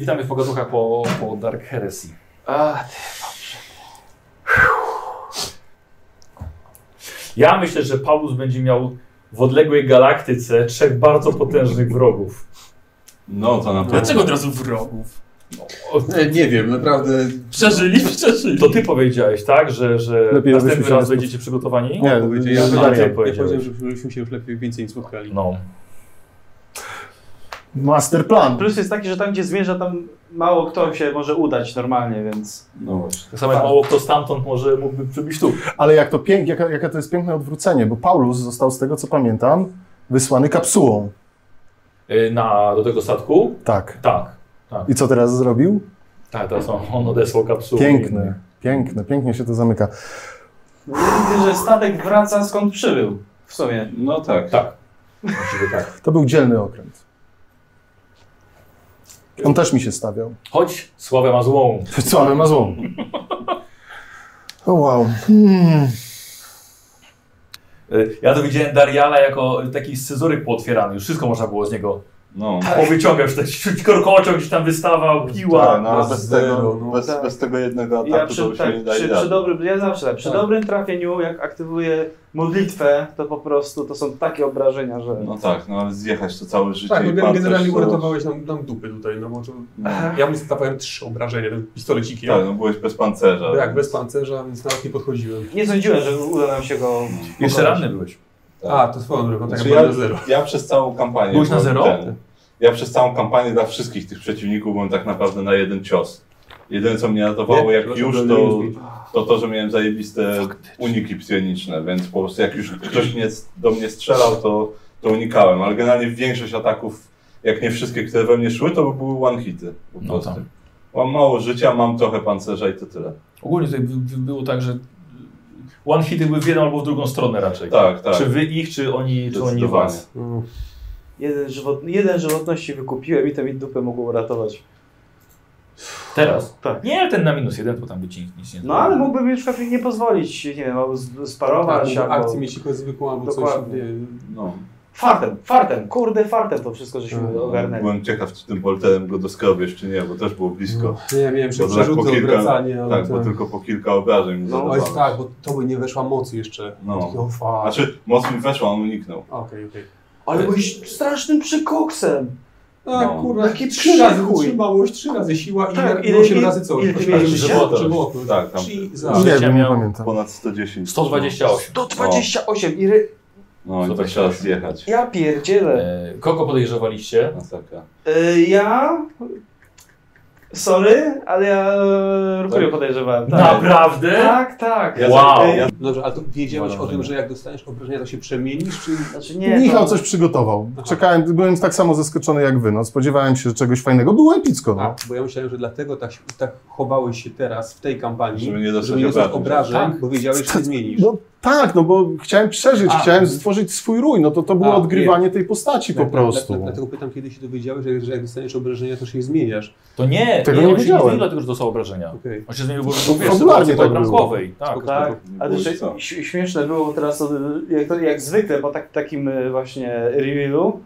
Witamy w pogaduchach po, po Dark Heresy. A, ty. Ja myślę, że Paulus będzie miał w odległej galaktyce trzech bardzo potężnych wrogów. No to na pewno. Dlaczego od razu wrogów? O, E, Nie wiem, naprawdę. Przeżyli, przeżyli. to ty powiedziałeś, tak? Że, że Lepiej, następny raz nie będziecie przygotowani? Nie, ja ja, ja, ja, powiedziałem, żebyśmy się już lepiej więcej nie spotkali. No. Master plan. Plus jest taki, że tam gdzie zmierza, tam mało kto się może udać normalnie, więc... No właśnie. Tak samo jak mało kto stamtąd może mógłby przybyć tu. Ale jak to pięk, jaka, jaka to jest piękne odwrócenie, bo Paulus został, z tego co pamiętam, wysłany kapsułą. Y, Na, do tego statku? Tak. Tak. I co teraz zrobił? Tak, teraz on, on odesłał kapsułę. Piękne, piękne, pięknie się to zamyka. Widzę, że statek wraca skąd przybył. W sumie. No tak. Tak. Tak. To był dzielny okręt. On też mi się stawiał. Chodź, sławę ma złą. Sławę ma złą. O wow. Hmm. Y, Ja to widziałem Dariala jako taki scyzoryk pootwierany. Już wszystko można było z niego No. powyciągać. Już taki korkociąg gdzieś tam wystawał, piła. Tak, no, na bez tego, no bez, tak. bez tego jednego ataku Ja to przy, się tak, nie dali przy, przy dobrym, ja zawsze tak, przy Tak. dobrym trafieniu, jak aktywuję modlitwę, to po prostu to są takie obrażenia, że... No tak, no ale zjechać to całe życie Tak, i no, generalnie to- uratowałeś nam, nam dupy tutaj, no bo to... No, Ja mu stawałem trzy obrażenia, pistolecikiem. tak, no byłeś bez pancerza. Jak bez pancerza, więc nawet nie podchodziłem. Nie sądziłem, że uda nam się go... Jeszcze ranny byłeś. Tak. A, to swoją drogą, tak Znaczy ja, na zero. ja przez całą kampanię... Byłeś na zero? ten- ja przez całą kampanię dla wszystkich tych przeciwników byłem tak naprawdę na jeden cios. Jedyne co mnie ratowało jak już to, to to, że miałem zajebiste uniki psioniczne, więc po prostu jak już ktoś mnie, do mnie strzelał, to, to unikałem, ale generalnie większość ataków, jak nie wszystkie, które we mnie szły, to były one-hity po No tak. Mam mało życia, mam trochę pancerza i to tyle. Ogólnie tutaj by- by- było tak, że one hity były w jedną albo w drugą stronę raczej. Tak, tak. Czy wy ich, czy oni, czy oni was. No. Jeden, żywot, jeden żywotności wykupiłem i to mi dupę mogło uratować. Teraz? Tak. Nie, ten na minus jeden, to tam by ci nic nie No ale mógłbym na przykład nie pozwolić, nie wiem, albo z- Tak, sparować, mógł albo... akcję mieć tylko zwykłą albo coś. Dokładnie. Nie, No. Fartem, fartem, kurde fartem to wszystko żeśmy No, ogarnęli. Byłem ciekaw, czy tym bolterem go doskrobiesz, czy nie, bo też było blisko. no. Nie, miałem tak przerzuty, po kilka- odwracanie, ale Tak, bo tylko po kilka obrażeń No, Oj, zadawałeś. tak, bo to by nie weszła mocy jeszcze. No. Takie, o, fuck. Znaczy, moc mi weszła, on uniknął. Okej, okej. Ale byłeś strasznym przykoksem. A, No. kurwa, Taki trzy razy przychuj. wytrzymałość, trzy razy siła i Tak, tak, ile- 8 ile- razy co? ile ty miałeś żeby oknąć. Tak, tam Jesus. Nie Życia miał pamiętam. ponad 110. 128. Do 28 i ry... No i tak trzeba zjechać. Ja pierdzielę. E, kogo podejrzewaliście? Masakra. Y, ja... Sorry, ale ja e, Rukuję Tak? podejrzewałem. Tak, Naprawdę? tak. tak. Ja Wow. za- ja, Dobrze, a to wiedziałeś o tym, że jak dostaniesz obrażenia, to się przemienisz, czy... Znaczy nie, Michał to... coś przygotował. Aha. Czekałem, byłem tak samo zaskoczony jak wy. No. Spodziewałem się czegoś fajnego. Było epicko. No. A, bo ja myślałem, że dlatego tak, tak chowałeś się teraz w tej kampanii, Żeby nie dostać żeby nie dostać obrażeń. Tak. bo wiedziałeś, że się zmienisz. No tak, no bo chciałem przeżyć, A. chciałem stworzyć swój rój. No to to było A, odgrywanie tej postaci po Tak, prostu. tak, Dlatego pytam, kiedy się dowiedziałeś, że, że jak dostaniesz obrażenia, to się zmieniasz. To nie, Tego nie, nie on się nie zmienił dlatego, że dostał obrażenia. Okej. On się zmienił, bo, bo wiesz, tak. Tak. Tak, ale ś- śmieszne było teraz, jak, to, jak zwykle po tak, takim e, właśnie reviewu,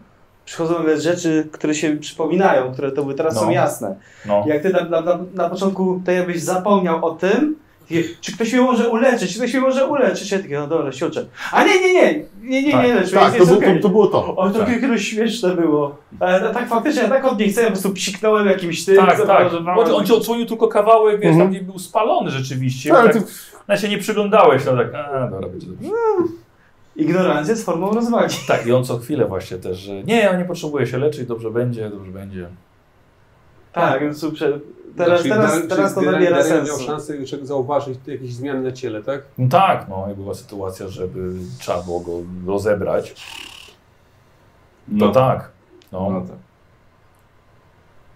przychodzą nagle rzeczy, które się przypominają, które to były teraz No. są jasne. No. Jak ty na, na, na, początku to jakbyś zapomniał o tym, ty, czy ktoś mnie może uleczyć, czy ktoś mnie może uleczyć, ja takie, no dobra, siuczę. A nie, nie, nie, nie, nie, Tak, nie, lecz Tak, jest, to, było, okej. to, to było to. O, to Tak. kiedyś śmieszne było. Ale no, tak faktycznie, ja tak od nie chcę, ja po prostu psiknąłem jakimś tym. Tak, tak. zablokowałem. Bo on ci odsłonił tylko kawałek, wiesz, Mhm. tam gdzie był spalony rzeczywiście. Tak, Tak, tak, no się nie przyglądałeś, no tak, a dobra, będzie dobrze. Ignorancja z formą rozwagi. Tak, i on co chwilę właśnie też, że nie, on nie potrzebuje się leczyć, dobrze będzie, dobrze będzie. Tak, więc super. Teraz, Czyli teraz, teraz to nabiera miał sensu. szansę jeszcze zauważyć jakieś zmiany na ciele, tak? No tak, no i była sytuacja, żeby trzeba było go rozebrać. To No, tak. No. no tak.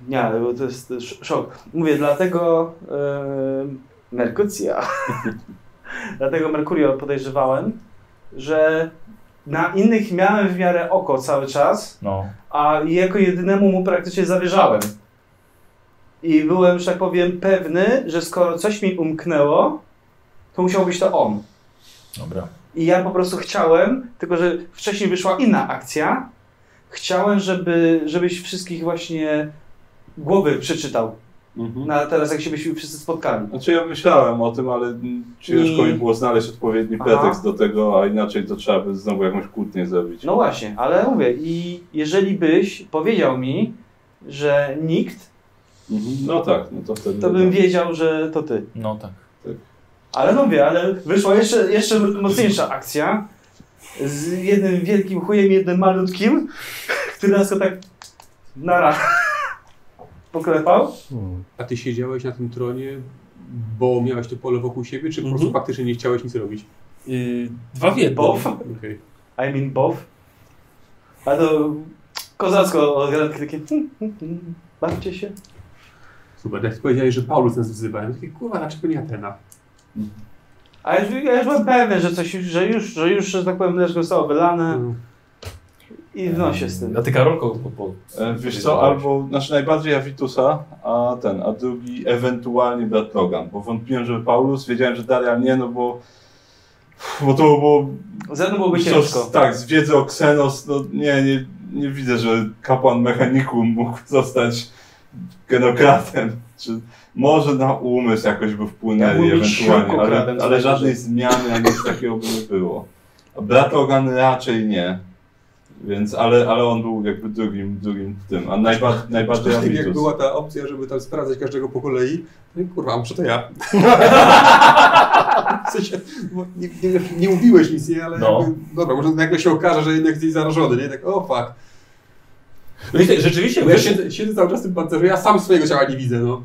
Nie, ale bo to jest sz- szok. Mówię, dlatego yy, Merkucja. dlatego Merkurio podejrzewałem, że na innych miałem w miarę oko cały czas, no. a jako jedynemu mu praktycznie zawierzałem. I byłem, że tak powiem, pewny, że skoro coś mi umknęło, to musiał być to on. Dobra. I ja po prostu chciałem, tylko że wcześniej wyszła inna akcja. Chciałem, żeby, żebyś wszystkich właśnie głowy przeczytał. Mhm. Na teraz jak się byśmy wszyscy spotkali. Znaczy ja myślałem o tym, ale ciężko I- mi było znaleźć odpowiedni Aha. pretekst do tego, a inaczej to trzeba by znowu jakąś kłótnię zrobić. No właśnie, ale mówię, i jeżeli byś powiedział mi, że nikt, Mhm. No tak, no to wtedy... to bym wiedział, że to ty. No tak. Ale mówię, ale wyszła jeszcze, jeszcze mocniejsza akcja z jednym wielkim chujem, jednym malutkim, który nas go tak nara poklepał. Hmm. A ty siedziałeś na tym tronie, bo miałeś to pole wokół siebie, czy po prostu Mhm. faktycznie nie chciałeś nic robić? Yy, dwa w jednym. Bow. Okej. I mean both. A to kozacko odgrane takie hmm, hmm, hmm, bawcie się. Super, jak powiedziałeś, że Paulus nas wzywa, ja mówię, kurwa, dlaczego nie Atena? A ja już, ja już byłem pewien, że coś, już- że już, że już, że tak powiem, mleczko zostało wylane Mm. I w nosie z tym. A ty Karolko po, po, E, Wiesz co, albo, znaczy najbardziej Avitusa, a ten, a drugi ewentualnie brat Logan, bo wątpiłem, że Paulus, wiedziałem, że Darial nie, no bo, bo to było, Ze mną byłoby ciężko. tak, z wiedzy o Xenos, no nie, nie, nie widzę, że kapłan mechanikum mógł zostać genokratem, czy może na umysł jakoś by Ja wpłynęli być ewentualnie, ale, ale żadnej zmiany ani nic takiego by nie było. A brat Logan raczej nie. Więc, ale, ale on był jakby drugim, drugim tym, a najbardziej, najbardziej Jak Avitus. była ta opcja, żeby tam sprawdzać każdego po kolei, no i kurwa, może to ja. w sensie, nie, nie, nie mówiłeś nic, nie? Ale No. jakby, dobra, może nagle się okaże, że jednak jesteś zarażony, nie? Tak, o fuck. Wiecie, Rzeczywiście, Bo ja siedzę, siedzę cały czas w tym pancerzu, ja sam swojego ciała nie widzę, no.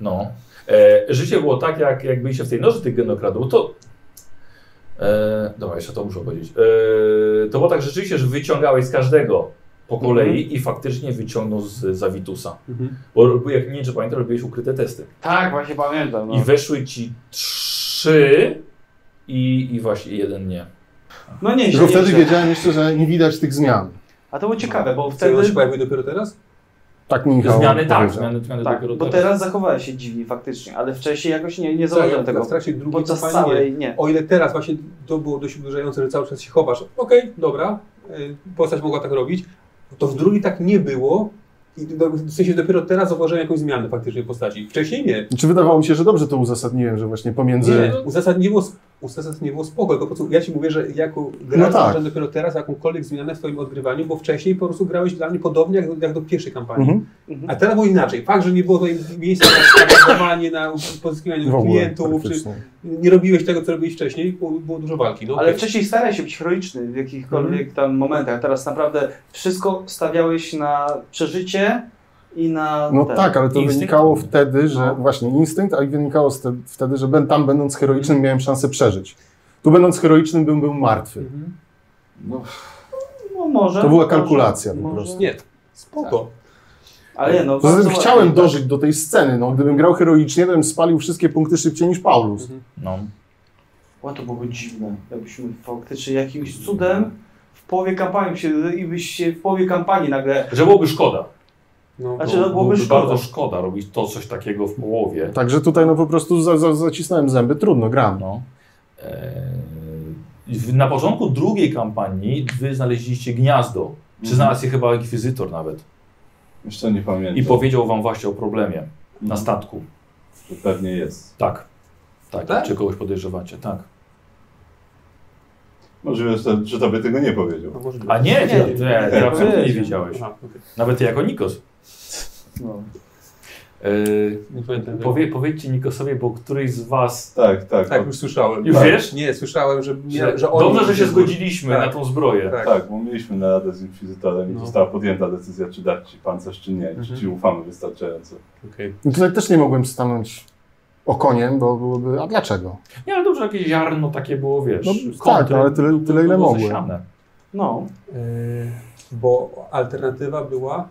No. E, życie było tak, jak, jak byliście w tej noży tych genokradów, to... E, dobra, jeszcze to muszę powiedzieć. E, to było tak rzeczywiście, że wyciągałeś z każdego po kolei i faktycznie wyciągnął z Zawitusa. Bo bo jak nie wiem, czy pamiętasz, robiłeś ukryte testy. Tak, właśnie pamiętam. No, I weszły ci trzy i, i właśnie jeden nie. no nie, Tylko wtedy wiedziałem jeszcze, że nie widać tych zmian. A to było ciekawe, bo Wtedy one się pojawiły dopiero teraz? Tak mi Michał Zmiany tak, powiedział. zmiany, zmiany Tak, dopiero bo teraz zachowałeś się dziwnie faktycznie, ale wcześniej jakoś nie, nie zauważyłem tego. W trakcie drugiej Podczas całej nie. O ile teraz właśnie to było dość uderzające, że cały czas się chowasz. Okej, dobra, y, postać mogła tak robić. To w drugiej tak nie było. I do- w sensie dopiero teraz zauważyłem jakąś zmianę faktycznie w postaci. Wcześniej nie. Czy wydawało mi się, że dobrze to uzasadniłem, że właśnie pomiędzy... Nie, uzasadnienie było spoko, tylko po prostu ja Ci mówię, że jako gracz No tak. dopiero teraz jakąkolwiek zmianę w Twoim odgrywaniu, bo wcześniej po prostu grałeś dla mnie podobnie jak do, jak do pierwszej kampanii. Mhm. Mhm. A teraz było inaczej. Fakt, że nie było tutaj miejsca na skanowanie, na pozyskiwanie klientów, czy nie robiłeś tego, co robiłeś wcześniej, było, było dużo walki. No, Ale okej. wcześniej starałeś się być heroiczny w jakichkolwiek tam momentach. Teraz naprawdę wszystko stawiałeś na przeżycie i na. No ten. tak, ale to Instynkt? wynikało wtedy, że No. właśnie instynkt, a i wynikało wtedy, że ben- tam będąc heroicznym miałem szansę przeżyć. Tu będąc heroicznym bym był martwy. Mhm. No, No może. To była może, kalkulacja po może. prostu. Nie, spoko. Ale nie, no. Poza tym chciałem ładnie, dożyć do tej sceny. No, gdybym grał heroicznie, to bym spalił wszystkie punkty szybciej niż Paulus. Mhm. No. O, to byłoby dziwne. Jakbyśmy faktycznie jakimś cudem w połowie kampanii się i byś się w połowie kampanii nagle. Że byłoby szkoda. No, Znaczy, no, byłoby szkoda. bardzo szkoda robić to coś takiego w połowie. Także tutaj no po prostu za, za, zacisnąłem zęby, trudno, gram. No. Eee, na początku drugiej kampanii wy znaleźliście gniazdo. Czy Mhm. znalazł je chyba inkwizytor nawet. jeszcze nie pamiętam. I powiedział wam właśnie o problemie na Mhm. statku. Że pewnie jest. Tak. Tak, Tak? czy kogoś podejrzewacie, tak. Możliwe, że, że tobie tego nie powiedział. No, może A nie, ty, Nie, ty, ty, nie, ty absolutnie nie powiedział. wiedziałeś. Aha, okej. Nawet ty jako Nikos. No. Eee, Nie pamiętam. powie, powiedzcie Nikosowi, bo któryś z was... Tak, tak. Tak, już słyszałem. Już tak. wiesz? Nie, słyszałem, że, Że, że, dobrze, że się zgodziliśmy Tak. na tą zbroję. Tak. Tak, bo mieliśmy naradę z Inkwizytorem i No. została podjęta decyzja, czy dać ci pancerz, czy nie. Czy Mhm. ci ufamy wystarczająco. Okej. I tutaj też nie mogłem stanąć okoniem, bo byłoby, a dlaczego? Nie, ale dobrze, jakieś ziarno takie było, wiesz, No, tak, ale tyle- tyle, ile mogłem. zasiane. no. Yy, Bo alternatywa była...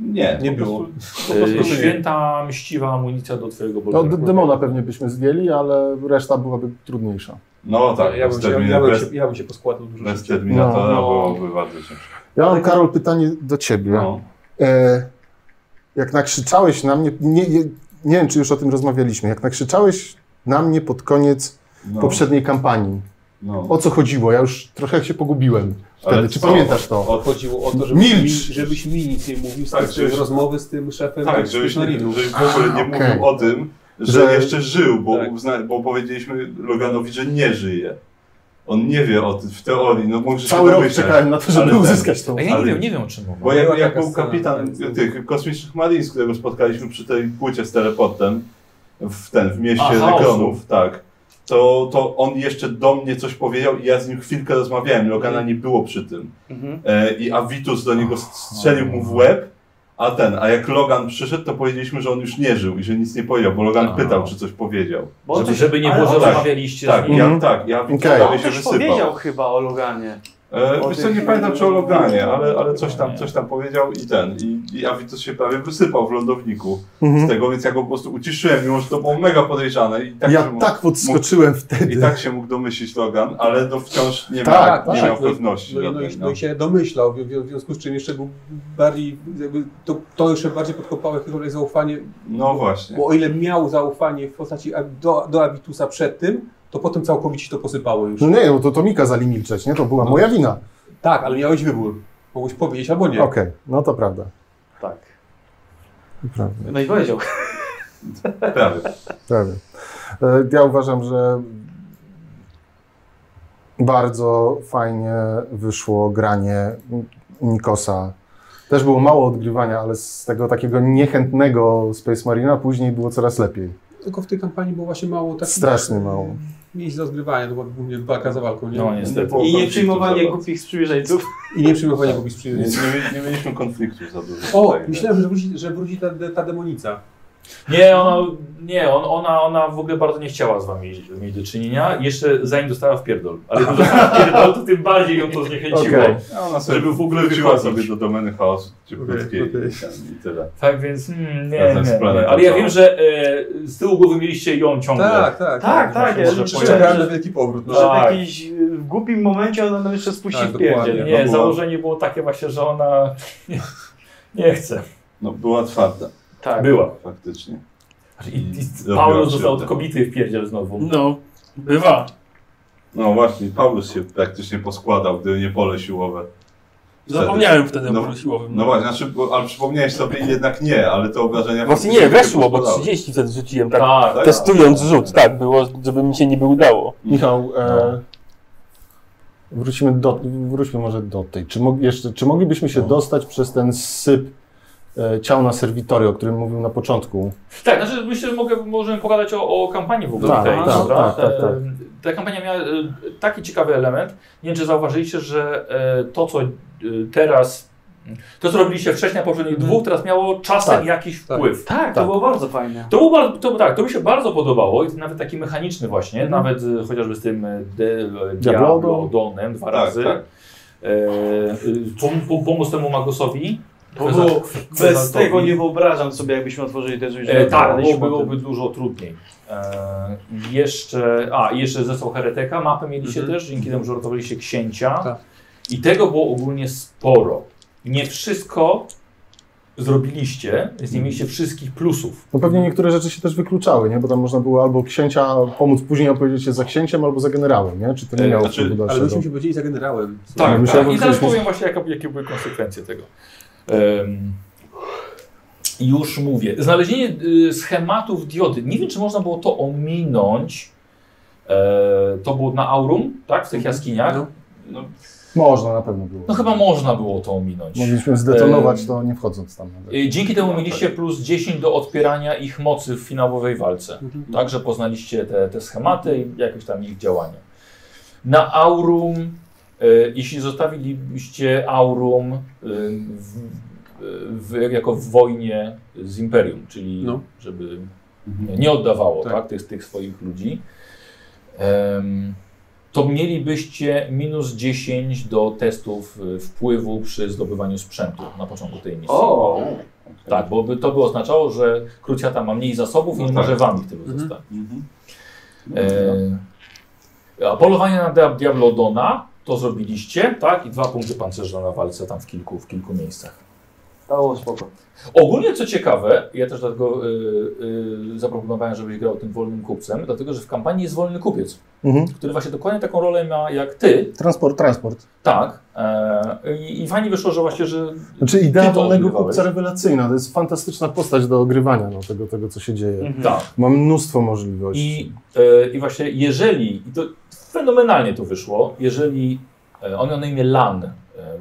Nie, Nie po było. prostu- po prostu nie. Święta, mściwa amunicja do twojego No, bolera. d- demona pewnie byśmy zdjęli, ale reszta byłaby trudniejsza. No tak, ja, bym się, ja, bym bez, się, ja bym się poskładał dużo bez szybciej. Terminatora No. byłoby bardzo ciężko. Ja mam, Karol, pytanie do ciebie. No. E, jak nakrzyczałeś na mnie, nie, nie, nie wiem, czy już o tym rozmawialiśmy, jak nakrzyczałeś na mnie pod koniec No. poprzedniej kampanii, No. o co chodziło? Ja już trochę się pogubiłem. Wtedy. Ale Czy co? pamiętasz to? Od, Chodziło o to, żebyś Milcz! mi, żebyś mi nic nie mówił z, Tak, tak, z żebyś- rozmowy z tym szefem tak, żebyś, nie, Marinu. żebyś w ogóle nie okej. mówił o tym, że, Że- jeszcze żył, bo, Tak. uzna, bo powiedzieliśmy Loganowi, że nie żyje. On nie wie o tym w teorii, no może Cały się rok domyślać. czekałem na to, żeby Ale ten- uzyskać tą A ja nie Ale- wiem, nie wiem o czym mówię. Bo jak, Była jak taka był scena, kapitan tak. tych kosmicznych Marines, którego spotkaliśmy przy tej płycie z teleportem w ten, w mieście A, chaosu. Nekronów, tak, to, to on jeszcze do mnie coś powiedział i ja z nim chwilkę rozmawiałem, Logana nie było przy tym. Mhm. E, I Avitus do niego strzelił mu w łeb, a ten, a jak Logan przyszedł, to powiedzieliśmy, że on już nie żył i że nic nie powiedział, bo Logan A. pytał, czy coś powiedział. Bo Żeby, żeby nie było, że tak, rozmawialiście Tak, z nim. ja, Mhm. tak, ja On się coś wysypał. powiedział chyba o Loganie. E, wiesz co, nie pamiętam czy o Loganie, ale, ale coś, tam, coś tam powiedział i ten, i, i Avitus się prawie wysypał w lądowniku z Mhm. tego, więc ja go po prostu uciszyłem, mimo że to było mega podejrzane i tak, Ja mógł, tak podskoczyłem i wtedy. tak się mógł domyślić Logan, ale no wciąż nie, Tak, miał, nie tak. miał pewności. No, i- no, żadnej, i, no. no i się domyślał, w, w, w związku z czym jeszcze był bardziej, jakby to, to jeszcze bardziej podkopało jakiekolwiek zaufanie, no właśnie. bo o ile miał zaufanie w postaci do, do Abitusa przed tym, to potem całkowicie się to posypało już. No nie, no to, to mi kazali milczeć, nie? To była moja wina. Tak, ale miałeś wybór. Mogłeś powiedzieć albo nie. Okej, no to prawda. Tak. prawda. No i powiedział. Prawie. Prawie. E, Ja uważam, że bardzo fajnie wyszło granie Nikosa. Też było mało odgrywania, ale z tego takiego niechętnego Space Marina później było coraz lepiej. Tylko w tej kampanii było właśnie mało takich Strasznie mało. Miejsc do zgrywania, to była głównie walka za walką, nie? No niestety. I nie przyjmowanie głupich sprzymierzeńców. I nie przyjmowanie Nie, przyjemności. nie, nie mieliśmy konfliktu za dużo. O, myślałem, że wróci, że wróci ta, ta demonica. Nie, ona, nie on, ona, ona w ogóle bardzo nie chciała z wami mieć do czynienia. Jeszcze zanim dostała w pierdol. Ale gdy dostała w pierdol, to tym bardziej ją to zniechęciło. Ona sobie Żeby w ogóle wróciła wychodzić. sobie do domeny chaosu cieplutkiej Okej, okej. i tyle. Tak więc mm, nie, nie, planem nie. Ale ja wiem, że e, z tyłu głowy mieliście ją ciągle. Tak, tak. Tak, tak, ja pojawić. Czekałem na wielki powrót. No. Że w Tak. jakimś y, w głupim momencie ona nam jeszcze spuści Tak, w pierdziel. dokładnie. Nie, No założenie było takie właśnie, że ona nie, nie chce. No była twarda, Tak. Była. faktycznie. I, i Paulus dostał od kobiety w pierdziel znowu. No, bywa. No właśnie, Paulus się praktycznie poskładał, gdyby nie pole siłowe. Wtedy. Zapomniałem wtedy No, o polu siłowym. No właśnie, znaczy, bo, ale przypomniałeś sobie jednak nie, ale te obrażenia... Właśnie nie, weszło, bo poskładały. 30 wtedy rzuciłem, tak, Tak, tak. testując rzut, tak, było, żeby mi się niby udało. Michał, e, wrócimy do, wróćmy może do tej. Czy, mo, jeszcze, czy moglibyśmy się dostać przez ten syp ciał na serwitory, o którym mówił na początku? Tak, znaczy myślę, że mogę, możemy pogadać o, o kampanii w ogóle Tak, tej, tak, prawda? tak, tak, tak. E, Ta kampania miała e, taki ciekawy element. Nie wiem, czy zauważyliście, że e, to, co e, teraz, to co robiliście wcześniej na poprzednich dwóch, teraz miało czasem Tak, jakiś tak. wpływ. Tak, to Tak. było bardzo fajne. To, był bardzo, to, tak, to mi się bardzo podobało i nawet taki mechaniczny właśnie, Mhm. nawet e, chociażby z tym e, de, Diablo Diablo Donem dwa Tak, razy. tak. E, e, pom, pom, pomóc temu magosowi. Kweza- było, bez tego nie wyobrażam sobie, jakbyśmy otworzyli te drzwi. E, tak, bo o tym. byłoby dużo trudniej. E, jeszcze, a jeszcze zesłał Hereteka, mapę mieliście Mhm. też, dzięki temu, że ratowaliście księcia. Tak. I tego było ogólnie sporo. Nie wszystko zrobiliście, więc nie mieliście wszystkich plusów. No pewnie niektóre rzeczy się też wykluczały, nie? Bo tam można było albo księcia pomóc później opowiedzieć się za księciem, albo za generałem, nie? Czy to nie E, miało znaczy, Ale myśmy się powiedzieli za generałem. Tak, No, myślałem, tak. I ktoś- powiem właśnie, jakie były konsekwencje tego. Już mówię. Znalezienie y, schematów diody. Nie wiem, czy można było to ominąć. E, to było na Aurum, tak? W tych jaskiniach. No. No, Można, na pewno było. no chyba można było to ominąć. Mogliśmy zdetonować to nie wchodząc tam. Y, Dzięki temu mieliście plus 10 do odpierania ich mocy w finałowej walce. Mhm. Także poznaliście te, te schematy i jakieś tam ich działanie. Na Aurum, jeśli zostawilibyście Aurum y, w, w, jako w wojnie z Imperium, czyli No. żeby nie oddawało Tak. tak. tych, tych swoich ludzi, to mielibyście minus 10 do testów y, wpływu przy zdobywaniu sprzętu na początku tej misji. O! Tak, bo by to by oznaczało, że Krucjata ma mniej zasobów i No tak. może wam ich tylu Mhm. zostawić. Mhm. E, a polowanie na Dia- Diablodona to zrobiliście, tak? I dwa punkty pancerza na walce tam w kilku, w kilku miejscach. O, spoko. Ogólnie co ciekawe, ja też dlatego y, y, zaproponowałem, żebyś grał tym wolnym kupcem, dlatego że w kampanii jest wolny kupiec, Mhm. który właśnie dokładnie taką rolę ma jak ty. Transport, transport. Tak. E, i, I fajnie wyszło, że właśnie, że Znaczy idea wolnego kupca rewelacyjna. To jest fantastyczna postać do ogrywania no, tego, tego, co się dzieje. Mhm. tak. Ma mnóstwo możliwości. I, e, I właśnie jeżeli, i to fenomenalnie to wyszło, jeżeli e, on miał na imię Lan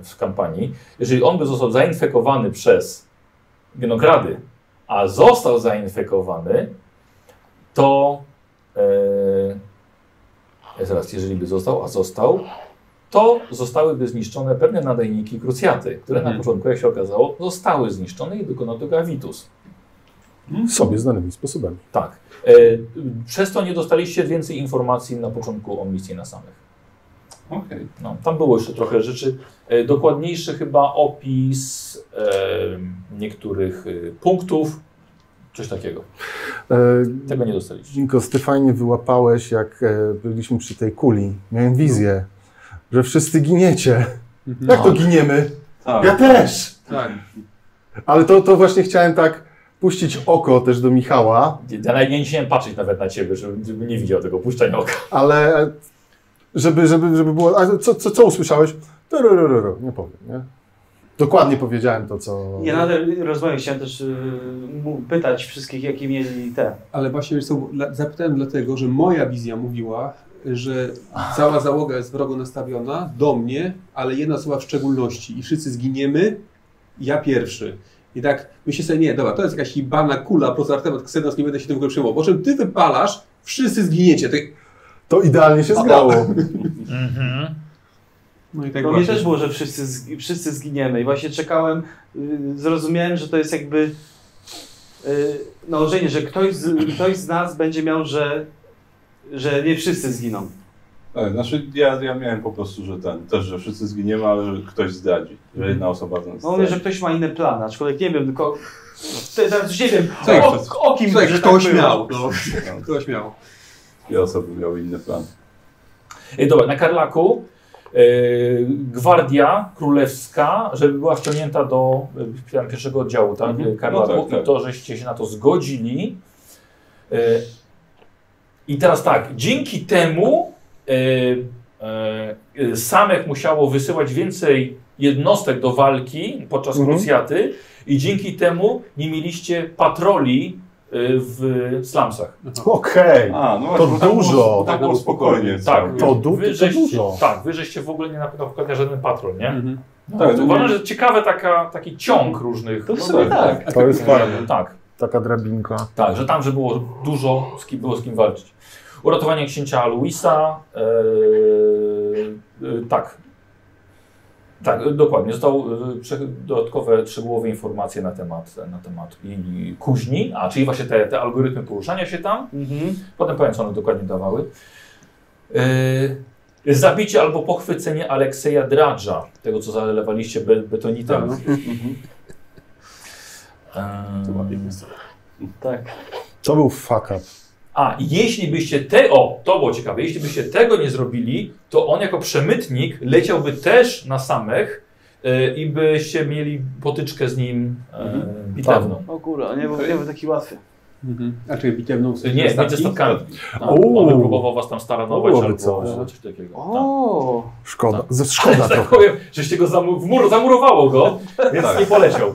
w kampanii, jeżeli on by został zainfekowany przez genokrady, a został zainfekowany, to e, zaraz, jeżeli by został, a został, to zostałyby zniszczone pewne nadajniki krucjaty, które na Mhm. początku, jak się okazało, zostały zniszczone i dokonał tego Avitus. Sobie znanymi sposobami. Tak. E, przez to nie dostaliście więcej informacji na początku o misji na samych. Okej. No, tam było jeszcze trochę rzeczy. E, dokładniejszy chyba opis e, niektórych e, punktów. Coś takiego. E, Tego nie dostaliście. Niko, ty fajnie wyłapałeś, jak e, byliśmy przy tej kuli. Miałem wizję, że wszyscy giniecie. Mhm. Jak to giniemy? Tak. Ja też! Tak. Ale to, to właśnie chciałem tak puścić oko też do Michała, Ja nawet nie chciałem patrzeć nawet na ciebie, żeby, żeby nie widział tego puszczania oka. ale żeby, żeby, żeby było... A co, co, co usłyszałeś? Turururu, Nie powiem, nie? Dokładnie powiedziałem to, co... Ja nadal rozmawiam, chciałem też y, mu pytać wszystkich, jakie mieli te. Ale właśnie co, zapytałem dlatego, że moja wizja mówiła, że cała załoga jest wrogo nastawiona do mnie, ale jedna osoba w szczególności i wszyscy zginiemy, ja pierwszy. I tak myślę sobie, nie, dobra, to jest jakaś jebana kula, po prostu Artemat Ksenos, nie będę się tym w ogóle przejmował. Po czym ty wypalasz, wszyscy zginiecie. Ty... To idealnie się zgrało. No i tak Bo mnie właśnie. też było, że wszyscy, wszyscy zginiemy i właśnie czekałem, y, zrozumiałem, że to jest jakby y, nałożenie, że ktoś z, ktoś z nas będzie miał, że, że nie wszyscy zginą. Tak, znaczy ja, ja miałem po prostu, że ten, też, że wszyscy zginiemy, ale że ktoś zdradzi, że jedna osoba z nas No mówię, że ktoś ma inny plan, aczkolwiek nie wiem, tylko te- teraz nie wiem Co o, o kim Słuchaj, że ktoś tak miał. No. Ktoś miał. Dwie osoby miały inny plan. E, Dobra, na Karlaku e, gwardia królewska, żeby była wciągnięta do e, tam pierwszego oddziału tak, Mhm. Karlaku No tak, tak. i to, żeście się na to zgodzili. E, I teraz tak, dzięki temu e, e, e, Samek musiało wysyłać więcej jednostek do walki podczas Mhm. krucjaty i dzięki temu nie mieliście patroli e, w slumsach. Okej. A, no To tam dużo. Było, tak było spokojnie. Tak. To du- wy to żeście, dużo. Tak, wy żeście w ogóle nie napotkali żaden patrol, nie? Mhm. No, Tak, to no uważam, nie- że ciekawe taka, taki ciąg różnych. To no sumie tak, tak. To jest fajne. tak, Taka drabinka. tak, że tam, że było dużo, z kim, było z kim walczyć. Uratowanie księcia Luisa, e, e, tak. Tak, dokładnie. Został prze, dodatkowe szczegółowe informacje na temat, na temat i, kuźni, a czyli właśnie te, te algorytmy poruszania się tam. Mhm. Potem powiem, co one dokładnie dawały. Yy, zabicie albo pochwycenie Alekseja Dradża, tego co zalewaliście be, betonitem. Tak. Yy, Tak. To był fuck up. A, jeśli byście te, o, to było ciekawe, jeśli byście tego nie zrobili, to on jako przemytnik leciałby też na samych yy, i byście mieli potyczkę z nim yy, bitewną. O kurwa, nie był, nie był taki łatwy. Mhm. A czy bitewną w sensie Nie, między statkami. Tak, on by próbował was tam staranować Byłoby albo coś. albo coś takiego. Tak. O, Szkoda. Tak. Ze szkoda że tak trochę. powiem, żeście go zamu- w mur, zamurowało go, więc Tak. nie poleciał.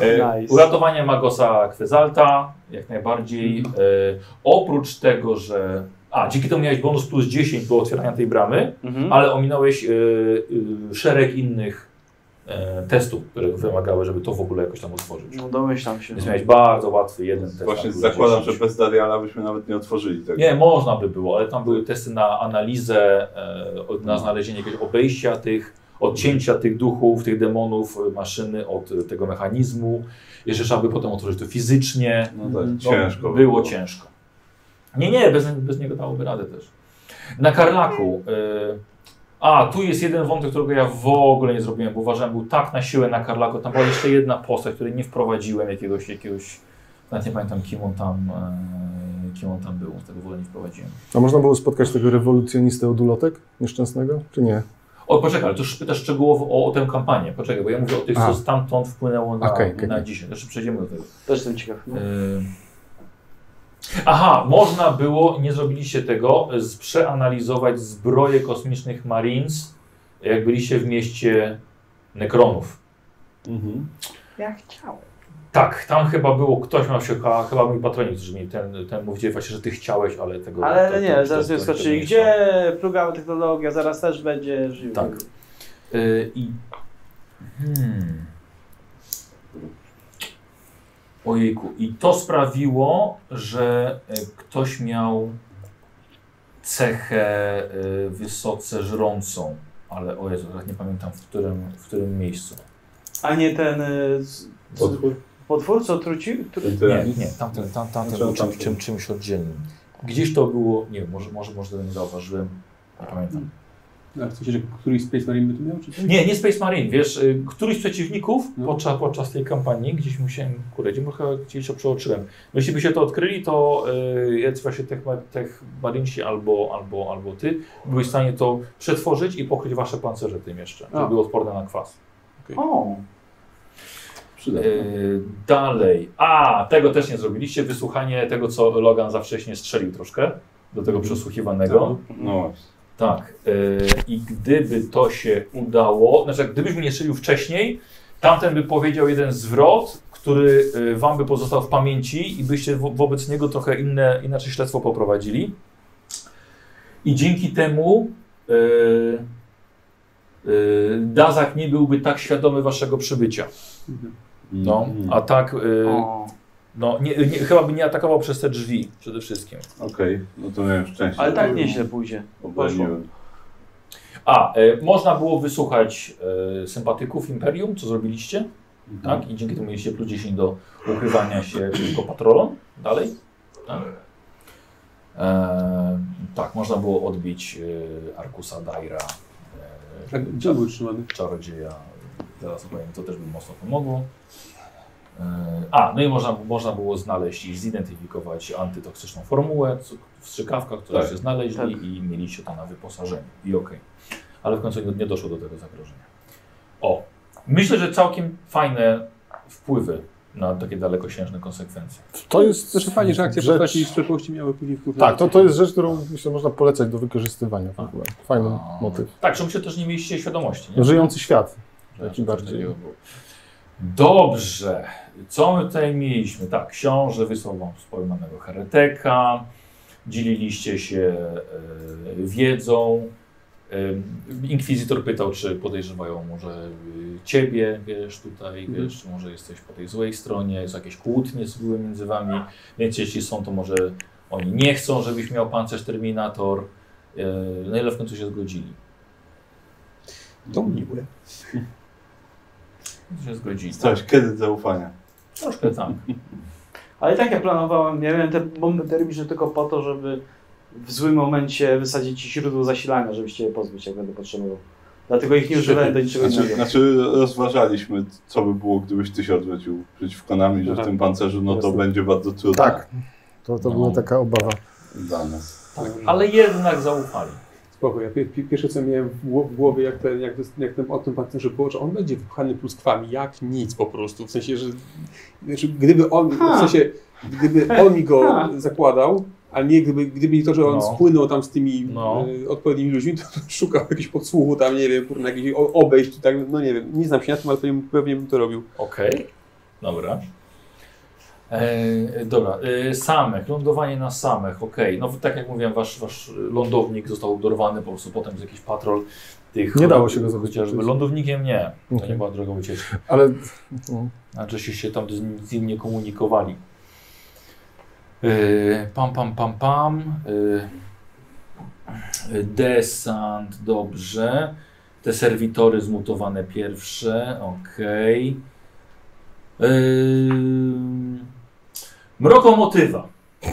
E, Nice. Uratowanie Magosa Kwezalta, jak najbardziej. E, oprócz tego, że... A, dzięki temu miałeś bonus plus 10 do otwierania tej bramy, mhm. ale ominąłeś e, e, szereg innych e, testów, które wymagały, żeby to w ogóle jakoś tam otworzyć. no domyślam się. Więc miałeś bardzo łatwy jeden test. Właśnie zakładam, 10. że bez Dariala byśmy nawet nie otworzyli tego. Nie, można by było, ale tam były testy na analizę, e, od- na znalezienie jakiegoś obejścia tych, odcięcia tych duchów, tych demonów, e, maszyny od e, tego mechanizmu. Jeszcze trzeba by potem otworzyć to fizycznie. No tak, No, ciężko. by Było ciężko. Nie, nie, bez, bez niego dałoby radę też. Na Karlaku. e, a, tu jest jeden wątek, którego ja w ogóle nie zrobiłem, bo uważałem, był tak na siłę na Karlaku. Tam była jeszcze jedna postać, której nie wprowadziłem, jakiegoś, jakiegoś nawet nie pamiętam, kim on tam, e, kim on tam był, tego w ogóle nie wprowadziłem. A można było spotkać tego rewolucjonistę od ulotek nieszczęsnego, czy nie? O, poczekaj, ale to już pytasz szczegółowo o, o tę kampanię. Poczekaj, bo ja mówię o tych, co A. stamtąd wpłynęło na, Okej, okej. na dzisiaj. Jeszcze przejdziemy do tego. Też jestem ciekaw. No. Ym. Aha, można było, nie zrobiliście tego, z, przeanalizować zbroje kosmicznych Marines, jak byliście w mieście Nekronów. Mhm. Ja chciałem. Tak, tam chyba było, ktoś miał się, chyba, chyba mój patronik, którzy mi ten, ten mówił właśnie, że ty chciałeś, ale tego... Ale to- nie, to- zaraz to- skoczyli. Gdzie plugawa technologia? Zaraz też będzie żył. Tak. Y, I. Hmm. Ojejku. I to sprawiło, że y, ktoś miał cechę y, wysoce żrącą. Ale o Jezu, teraz nie pamiętam w którym, w którym miejscu. A nie ten z, z, Potwór? Potwór, co trucił? Tru... Nie, nie, tamten, tam, tamten Znaczy, był czym, czym, czymś oddzielnym. Gdzieś to było, nie wiem, może, może, może tego nie zauważyłem, nie pamiętam. Ale w sensie, że któryś Space Marine by tu miał, czy coś? Nie, nie Space Marine, wiesz, y, któryś z przeciwników No. podczas, podczas tej kampanii, gdzieś musiałem, kurde, gdzie chyba gdzieś to przeoczyłem. Jeśli by się to odkryli, to y, jacyś właśnie tech, tech Marinesi albo, albo, albo ty byłeś w stanie to przetworzyć i pokryć wasze pancerze tym jeszcze, żeby A. były odporne na kwas. O, Y, dalej, a, tego też nie zrobiliście, wysłuchanie tego, co Logan za wcześnie strzelił troszkę, do tego przesłuchiwanego. No właśnie. Tak. y, I gdyby to się udało, znaczy gdybyś mnie nie strzelił wcześniej, tamten by powiedział jeden zwrot, który y, wam by pozostał w pamięci i byście wo wobec niego trochę inne, inaczej śledztwo poprowadzili. I dzięki temu Dazak nie byłby tak świadomy waszego przybycia. No, Mhm. a tak, y, no, nie, nie, chyba by nie atakował przez te drzwi przede wszystkim. Okej, no to miałem szczęście. Ale tak nieźle pójdzie. Obroniłem. A, y, można było wysłuchać y, sympatyków Imperium, co zrobiliście, tak? I dzięki temu mieliście plus 10 do ukrywania się przeciwko patrolom dalej. Tak, e, tak można było odbić y, Arkusa Daira, y, Tak, gdzie był trzymany? czarodzieja. Teraz opowiem, to też by mocno pomogło. E, A, no i można, można było znaleźć i zidentyfikować antytoksyczną formułę w strzykawkach, które Tak. się znaleźli Tak. i mieliście to na wyposażeniu. I okej. Ale w końcu nie, nie doszło do tego zagrożenia. O, myślę, że całkiem fajne wpływy na takie dalekosiężne konsekwencje. To jest Zresztą fajnie, że akcje rzecz- postaci z przeszłości miały później wpływ Tak, to, to jest rzecz, którą myślę można polecać do wykorzystywania w ogóle. Fajny A, motyw. Tak, że myślę też nie mieliście świadomości. Nie? Żyjący świat. Że Taki coś bardziej. takiego było. Dobrze. Co my tutaj mieliśmy? Tak, książę wysłał wam wspomnianego hereteka, dzieliliście się e, wiedzą. E, Inkwizytor pytał, czy podejrzewają może e, ciebie, wiesz, tutaj, Mhm. wiesz, może jesteś po tej złej stronie, są jakieś kłótnie były między wami, więc jeśli są, to może oni nie chcą, żebyś miał pancerz Terminator. E, No ile w końcu się zgodzili? To miłe. Się zgodzili. Coś, kiedy zaufania. Troszkę tak. Ale tak ja planowałem, ja miałem te bomby termiczne tylko po to, żeby w złym momencie wysadzić ci źródło zasilania, żebyście je pozbyć, jak będę potrzebował. Dlatego ich nie używałem do niczego Znaczy, innego. znaczy rozważaliśmy, co by było, gdybyś ty się odwrócił przeciwko nam i że w tym pancerzu, no to Jasne. będzie bardzo trudno Tak. To, to No. była taka obawa. dla nas. tak. Ale jednak zaufali. Spoko, ja pie- pie- pierwsze co miałem w gło- w głowie, jak ten, jak, jak ten, o tym pancerze było, że on będzie wypchany pluskwami, jak nic po prostu, w sensie, że znaczy, gdyby on, Ha. w sensie, gdyby on mi go Ha. zakładał, a nie gdyby, gdyby nie to, że on No. spłynął tam z tymi No. e, odpowiednimi ludźmi, to szukał jakiegoś podsłuchu tam, nie wiem, kurna, jakiś o- obejść, tak, no nie wiem, nie znam się na tym, ale pewnie, pewnie bym to robił. Okej. Dobra. E, dobra, e, Samech, lądowanie na Samech, okej. No tak jak mówiłem, wasz, wasz lądownik został dorwany po prostu potem z jakiś patrol tych... Nie dało się go chociażby zabezpieczyć. Lądownikiem nie, to Okej. nie była droga ucieczki. Ale no, Znaczy się, tam z, nim nie komunikowali. E, pam, pam, pam, pam. E, desant, dobrze. Te serwitory zmutowane pierwsze. Yy, mrokomotywa.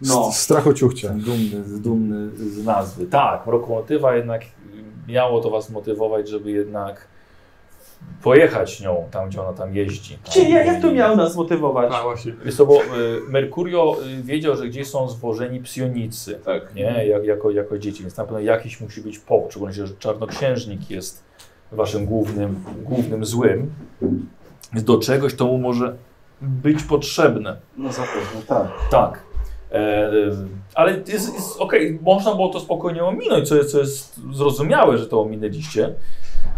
No. s- strachociuchcie. Jestem dumny, dumny z nazwy. Tak, mrokomotywa jednak miało to was motywować, żeby jednak pojechać nią tam, gdzie ona tam jeździ. Czy ja, jak to miał nas motywować? A właśnie. Wiesz co, bo y, Merkurio wiedział, że gdzieś są zwożeni psionicy, Tak. nie? Jak, jako, jako dzieci, więc na pewno jakiś musi być powód, szczególnie, że czarnoksiężnik jest waszym głównym, głównym złym, więc do czegoś to mu może być potrzebne. No zapewne, tak. Tak. E, ale jest, jest okej, można było to spokojnie ominąć, co jest, co jest zrozumiałe, że to ominęliście.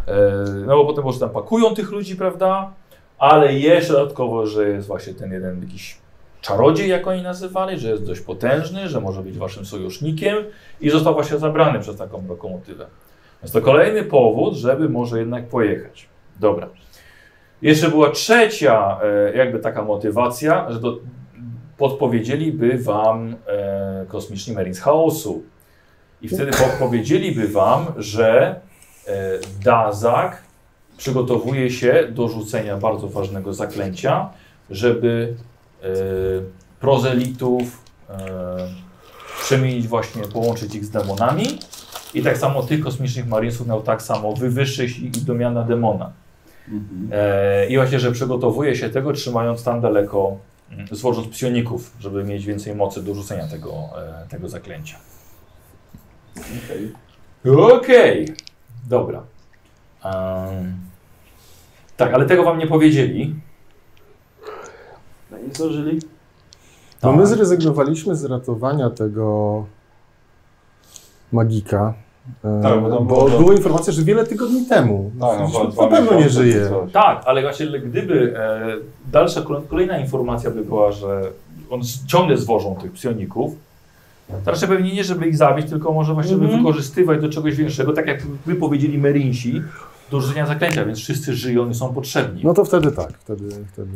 E, no bo potem może tam pakują tych ludzi, prawda? Ale jeszcze dodatkowo, że jest właśnie ten jeden jakiś czarodziej, jak oni nazywali, że jest dość potężny, że może być waszym sojusznikiem i został właśnie zabrany przez taką lokomotywę. Więc to kolejny powód, żeby może jednak pojechać. Dobra. Jeszcze była trzecia e, jakby taka motywacja, że do, podpowiedzieliby wam e, kosmiczni Marines chaosu. I wtedy podpowiedzieliby wam, że e, Dazak przygotowuje się do rzucenia bardzo ważnego zaklęcia, żeby e, prozelitów e, przemienić właśnie, połączyć ich z demonami. I tak samo tych kosmicznych Marinesów miał tak samo wywyższyć ich do miana demona. Mhm. E, I właśnie, że przygotowuje się tego, trzymając tam daleko, mm, zwożąc psioników, żeby mieć więcej mocy do rzucenia tego, e, tego zaklęcia. Okej. Okej, dobra. Em, tak, ale tego wam nie powiedzieli. No i zdążyli. No Tak. my zrezygnowaliśmy z ratowania tego magika, Tak, bo bo było- była informacja, że wiele tygodni temu. Tak, no, na pewno nie żyje. coś. Tak, ale właśnie gdyby e, dalsza, kolej- kolejna informacja by była, że on ciągle zwożą tych psioników, to raczej pewnie nie, żeby ich zabić, tylko może właśnie, żeby Mhm. wykorzystywać do czegoś większego, tak jak wy powiedzieli Merinsi, do rzucenia zaklęcia, więc wszyscy żyją i są potrzebni. No to wtedy tak, wtedy, wtedy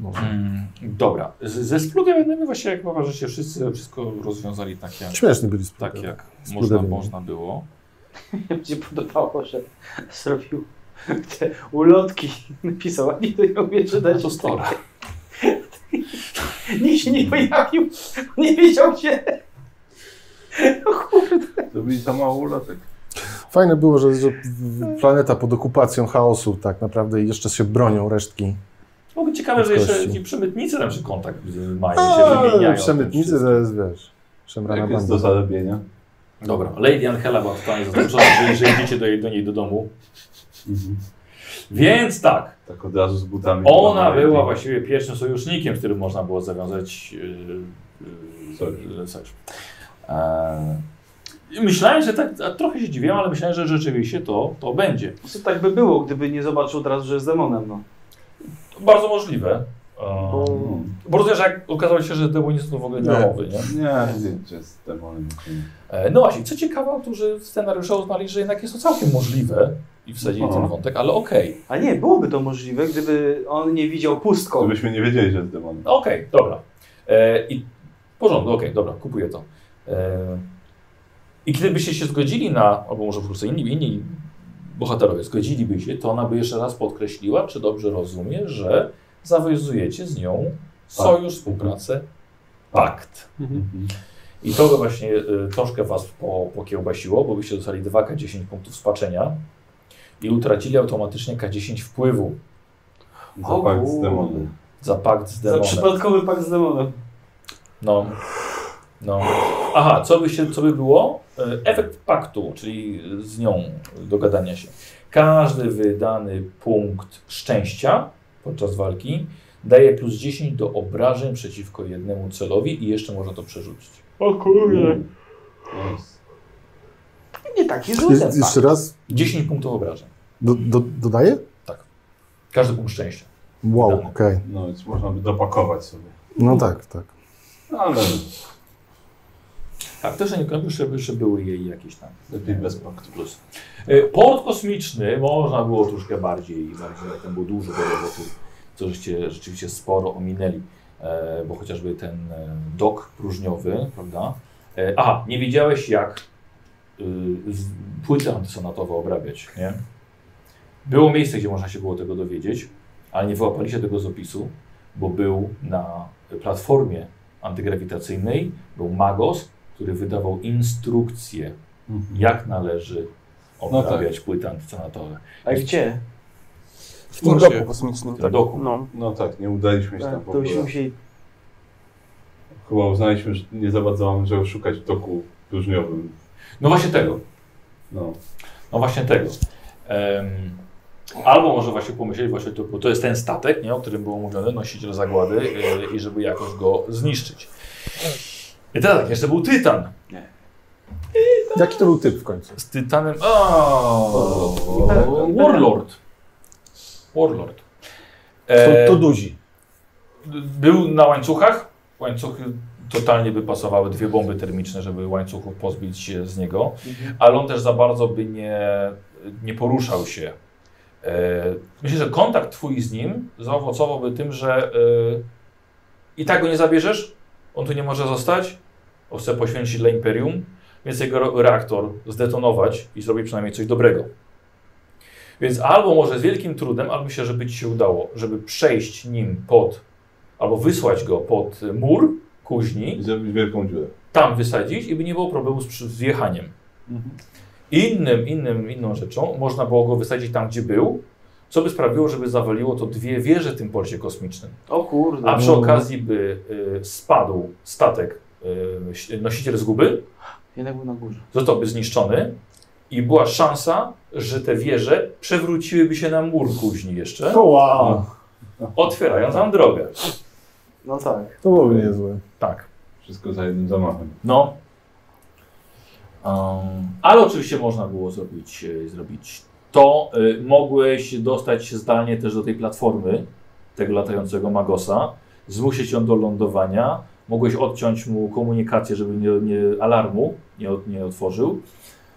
no. Mm, dobra, z, ze splugiem właśnie jak uważacie, wszyscy wszystko rozwiązali tak jak, Śmieszni byli tak jak można, można było. Mi się podobało, że zrobił te ulotki. Napisał, a nikt nie umie czytać. To story. Nikt się nie pojawił. Nie wiedział gdzie. O kurde. To byli za mało ulotek. Fajne było, że, że planeta pod okupacją chaosu tak naprawdę i jeszcze się bronią resztki. No, ciekawe, że jeszcze ci przemytnicy tam się kontakt mają, się A, wymieniają. Przemytnicy jest, wiesz, szemrana Jak jest do zarobienia? Dobra, Lady Angela była totalnie zaskoczona, że, że idziecie do, jej- do niej do domu. Mhm. Więc tak, Tak od razu z butami. ona była właściwie pierwszym sojusznikiem, z którym można było zawiązać yy, yy, Sojusz. sojusz. Eee, myślałem, że tak, a trochę się dziwiłem, ale myślałem, że rzeczywiście to, to będzie. Co tak by było, gdyby nie zobaczył od razu, że jest demonem, no. Bardzo możliwe. Eee, Bo rozumiem, że jak okazało się, że demonistów to w ogóle nie mowy, nie? Nie, nie, że jest demonem. No właśnie, co ciekawe, autorzy scenariusza uznali, że jednak jest to całkiem możliwe i wsadzili Aha. ten wątek, ale okej. A nie, byłoby to możliwe, gdyby on nie widział pustką. Gdybyśmy nie wiedzieli, że jest demonem. Okej, dobra. E, I w porządku, okej, dobra, kupuję to. E, I gdybyście się zgodzili na, albo może po prostu inni, inni bohaterowie zgodziliby się, to ona by jeszcze raz podkreśliła, czy dobrze rozumie, że zawiązujecie z nią sojusz, współpracę, pakt. Mhm. I to właśnie y, troszkę was po, pokiełbasiło, bo byście dostali 2K10 punktów spaczenia i utracili automatycznie K10 wpływu Zapach z kurde. demonem. za pakt z Za demonem. przypadkowy pakt z demonem. No. No. Aha, co by, się, co by było? E, Efekt paktu, czyli z nią dogadania się. Każdy wydany punkt szczęścia podczas walki daje plus 10 do obrażeń przeciwko jednemu celowi i jeszcze można to przerzucić. O kurde. Yes. Nie taki Jest, zły ten jeszcze raz, 10 punktów obrażeń. do, do, dodaję? Każdy punkt szczęścia. Wow, okej. No więc można by dopakować sobie. No tak, tak. Ale Tak, też nie kończy, żeby, żeby były jej jakieś tam. lepiej bez paktu. Plus. E, Port kosmiczny można było troszkę bardziej, bardziej tam było dużo do roboty, co żeście rzeczywiście sporo ominęli, e, bo chociażby ten e, dok próżniowy, prawda? Aha, nie wiedziałeś jak y, z, płyty antysonatowe obrabiać, nie? Było miejsce, gdzie można się było tego dowiedzieć, ale nie wyłapali się tego z opisu, bo był na platformie antygrawitacyjnej, był Magos, który wydawał instrukcje jak należy No obrabiać płyty antysonatowe. A gdzie? W tym doku kosmicznym. W doku. No. No tak, nie udaliśmy się tam Tak, w to ogóle. byśmy musieli... Chyba uznaliśmy, że nie za bardzo mamy czego szukać w toku próżniowym. No właśnie tego. No. No właśnie tego. Em, albo może właśnie pomyśleć, właśnie to, bo to jest ten statek, nie, o którym było mówione, nosiciel zagłady e, i żeby jakoś go zniszczyć. I teraz tak, jeszcze był Tytan. Jaki to był typ w końcu? Z Tytanem... O, Warlord. Warlord. To, E, to duzi. Był na łańcuchach. Łańcuchy totalnie by pasowały, dwie bomby termiczne, żeby łańcuchów pozbyć się z niego. Ale on też za bardzo by nie, nie poruszał się. E, myślę, że kontakt twój z nim zaowocowałby tym, że e, i tak go nie zabierzesz, on tu nie może zostać, on chce poświęcić dla Imperium, więc jego reaktor zdetonować i zrobić przynajmniej coś dobrego. Więc albo może z wielkim trudem, albo myślę, żeby ci się udało, żeby przejść nim pod, albo wysłać go pod mur kuźni, I zrobić wielką dziurę. tam wysadzić i by nie było problemu z, przy- z wjechaniem. Innym, innym, inną rzeczą można było go wysadzić tam, gdzie był, co by sprawiło, żeby zawaliło to dwie wieże w tym porcie kosmicznym. O kurde. A przy okazji by y, spadł statek, y, nosiciel zguby, Jednak był na górze. zostałby zniszczony i była szansa, że te wieże przewróciłyby się na mur kuźni jeszcze, O wow. otwierając nam drogę. No tak. To byłoby niezłe. Tak. Wszystko za jednym zamachem. No. Um, ale oczywiście można było zrobić, e, zrobić to. Y, mogłeś dostać się zdalnie też do tej platformy, tego latającego Magosa, zmusić ją do lądowania. Mogłeś odciąć mu komunikację, żeby nie, nie, alarmu nie, nie otworzył.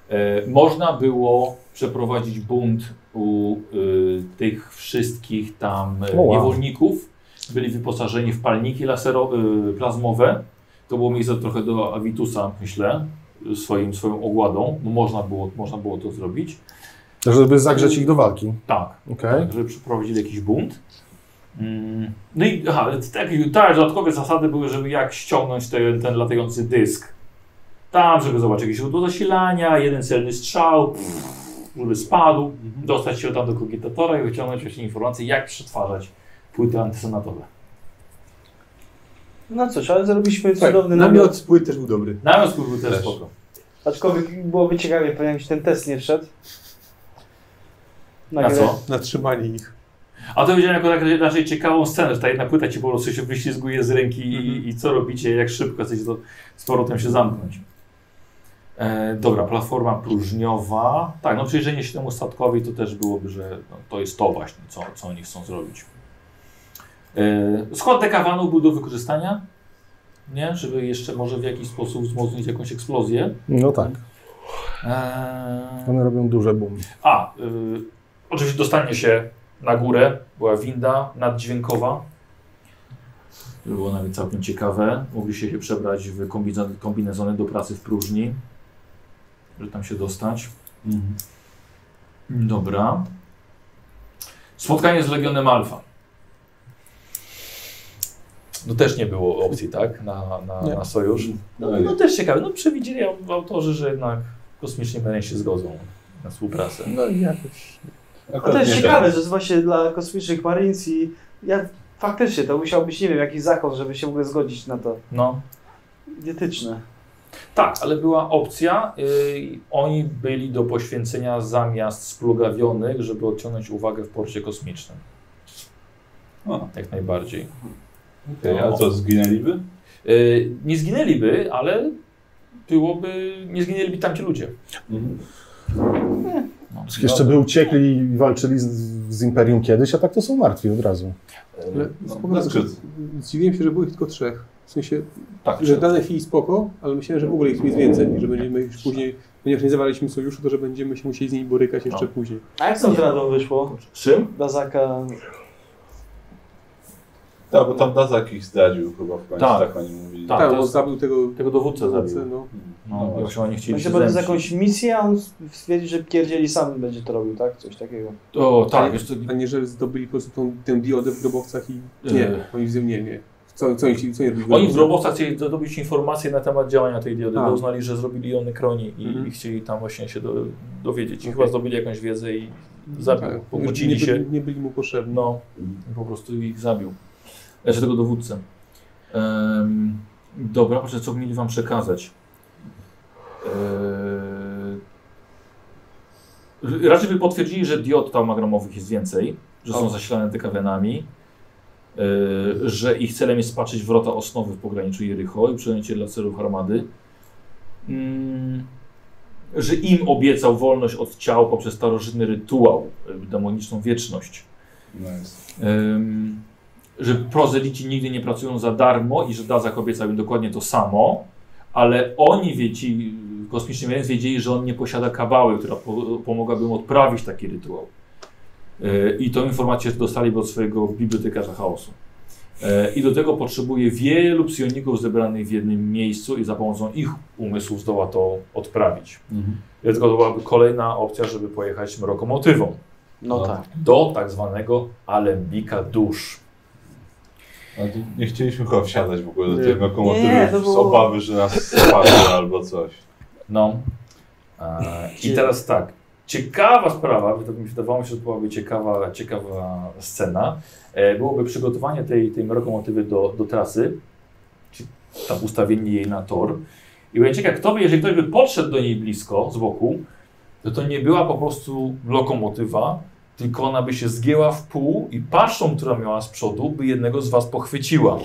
E, można było przeprowadzić bunt u y, tych wszystkich tam e, wow. niewolników. Byli wyposażeni w palniki lasero, y, plazmowe. To było miejsce trochę do Avitusa, myślę, swoim, swoją ogładą. No można, było, można było to zrobić. Żeby zagrzeć ich do walki. Tak, Okej. tak żeby przeprowadzili jakiś bunt. Mm, No i aha, tak, tak, dodatkowe zasady były, żeby jak ściągnąć ten, ten latający dysk. Tam, żeby zobaczyć jakieś źródło zasilania, jeden celny strzał, pff, żeby spadł, dostać się tam do kogitatora i wyciągnąć właśnie informacje, jak przetwarzać płyty antysonatowe. No cóż, ale zrobiliśmy Tak, cudowny namiot namiot. z płyt też był dobry. Namiot był też Też. spoko. Aczkolwiek byłoby ciekawie, jakbyś ten test nie wszedł. Na Nagle- co? Na trzymanie ich. A to widziałem jako tak raczej ciekawą scenę, że ta jedna płyta ci po prostu się wyślizguje z ręki i, i co robicie, jak szybko chcecie to z powrotem się zamknąć. E, dobra, platforma próżniowa. Tak, no przyjrzenie się temu statkowi to też byłoby, że no, to jest to właśnie, co, co oni chcą zrobić. E, skład dekawanu był do wykorzystania, nie? Żeby jeszcze może w jakiś sposób wzmocnić jakąś eksplozję. No tak. E, One robią duże boom. a, y, oczywiście dostanie się na górę, była winda naddźwiękowa. To było nawet całkiem ciekawe. Mogliście się przebrać w kombinezony do pracy w próżni, żeby tam się dostać. Dobra. Spotkanie z Legionem Alfa. No też nie było opcji, tak? Na, na, Nie. na sojusz. No, no też ciekawe. No przewidzieli autorzy, że jednak kosmiczni Marine się zgodzą na współpracę. No i jakoś. A to jest ciekawe, tak. że jest właśnie dla kosmicznych Marines i ja faktycznie to musiał być, nie wiem, jakiś zakon, żeby się w ogóle zgodzić na to. No. Idiotyczne. Tak, ale była opcja. Yy, oni byli do poświęcenia zamiast splugawionych, żeby odciągnąć uwagę w porcie kosmicznym. O, Jak najbardziej. okej, A co, zginęliby? Yy, nie zginęliby, ale byłoby. Nie zginęliby tamci ludzie. No, Jeszcze by uciekli i walczyli z, z Imperium kiedyś, a tak to są martwi od razu. Ale No. Zdziwiłem się, że było ich tylko trzech. W sensie, tak, że w danej chwili spoko, ale myślałem, że w ogóle ich tu jest więcej i że będziemy już później, ponieważ nie zawaliliśmy sojuszu, to że będziemy się musieli z nimi borykać jeszcze No. później. A jak z tą radą wyszło? Z czym? Dazaka. Tak, bo tam Dazak ich zdradził chyba w końcu, Tak. tak, oni mówili. Tak, Tak, bo zabił tego Tego dowódcę zabił. no. No, No właśnie oni chcieli Myślę, się jakąś misję, a on stwierdził, że pierdzieli sam będzie to robił, tak? Coś takiego. O, tak, co, A nie, że zdobyli po prostu tą, tę diodę w grobowcach i... Yy. Nie, oni wzięli, nie, nie. Co, co, ich- co, ich Oni w Robostach chcieli zdobyć informacje na temat działania tej diody, A. bo uznali, że zrobili ją Nekronie i, Mhm. i chcieli tam właśnie się do, dowiedzieć. I Okej. chyba zdobyli jakąś wiedzę i zabił, Tak, pokłócili nie, się. byli, nie byli mu potrzebni. No, i po prostu ich zabił. Znaczy tego dowódcę. Em, dobra, proszę, co mieli wam przekazać? Eee, raczej by potwierdzili, że diod taumagramowych jest więcej, że są zasilane dekawenami, eee, że ich celem jest spaczyć wrota osnowy w pograniczu Jericho i przejęcie dla celów armady. Mm, że im obiecał wolność od ciał poprzez starożytny rytuał, demoniczną wieczność. Nice. Ym, że prozelici nigdy nie pracują za darmo i że Dazak obiecał im dokładnie to samo, ale oni wiedzieli, kosmiczny więc wiedzieli, że on nie posiada kabały, która po, pomogłaby mu odprawić taki rytuał. Yy, I tą informację dostali od swojego bibliotekarza chaosu. Yy, I do tego potrzebuje wielu psioników zebranych w jednym miejscu i za pomocą ich umysłów zdoła to odprawić. Dlatego to byłaby kolejna opcja, żeby pojechać lokomotywą No No. tak. do tak zwanego alembika dusz. Nie chcieliśmy chyba wsiadać w ogóle do tej to z obawy, że nas spadnie albo coś. No. E, I teraz tak. Ciekawa sprawa, to mi się wydawało się, że to byłaby ciekawa, ciekawa scena. E, byłoby przygotowanie tej, tej lokomotywy do, do trasy, czy tam ustawienie jej na tor. I będzie ciekawe, kto by, jeżeli ktoś by podszedł do niej blisko, z boku, to to nie była po prostu lokomotywa, tylko ona by się zgięła w pół i paszczą, która miała z przodu, by jednego z was pochwyciła.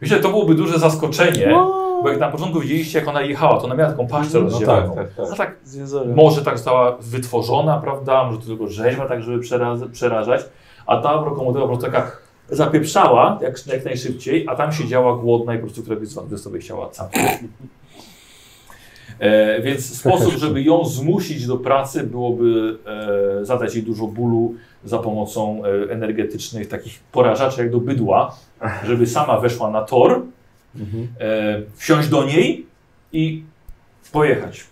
Myślę, że to byłoby duże zaskoczenie, bo jak na początku widzieliście, jak ona jechała, to ona miała taką paszczę No rozdzielaną. tak, tak, A tak. tak może tak została wytworzona, prawda? Może to tylko rzeźba, tak żeby przerażać. A ta lokomotywa po prostu taka zapieprzała jak, jak najszybciej, a tam siedziała głodna i po prostu któregoś z sobie chciała capnąć. E, więc sposób, żeby ją zmusić do pracy byłoby e, zadać jej dużo bólu za pomocą e, energetycznych takich porażaczy jak do bydła, żeby sama weszła na tor, e, wsiąść do niej i pojechać.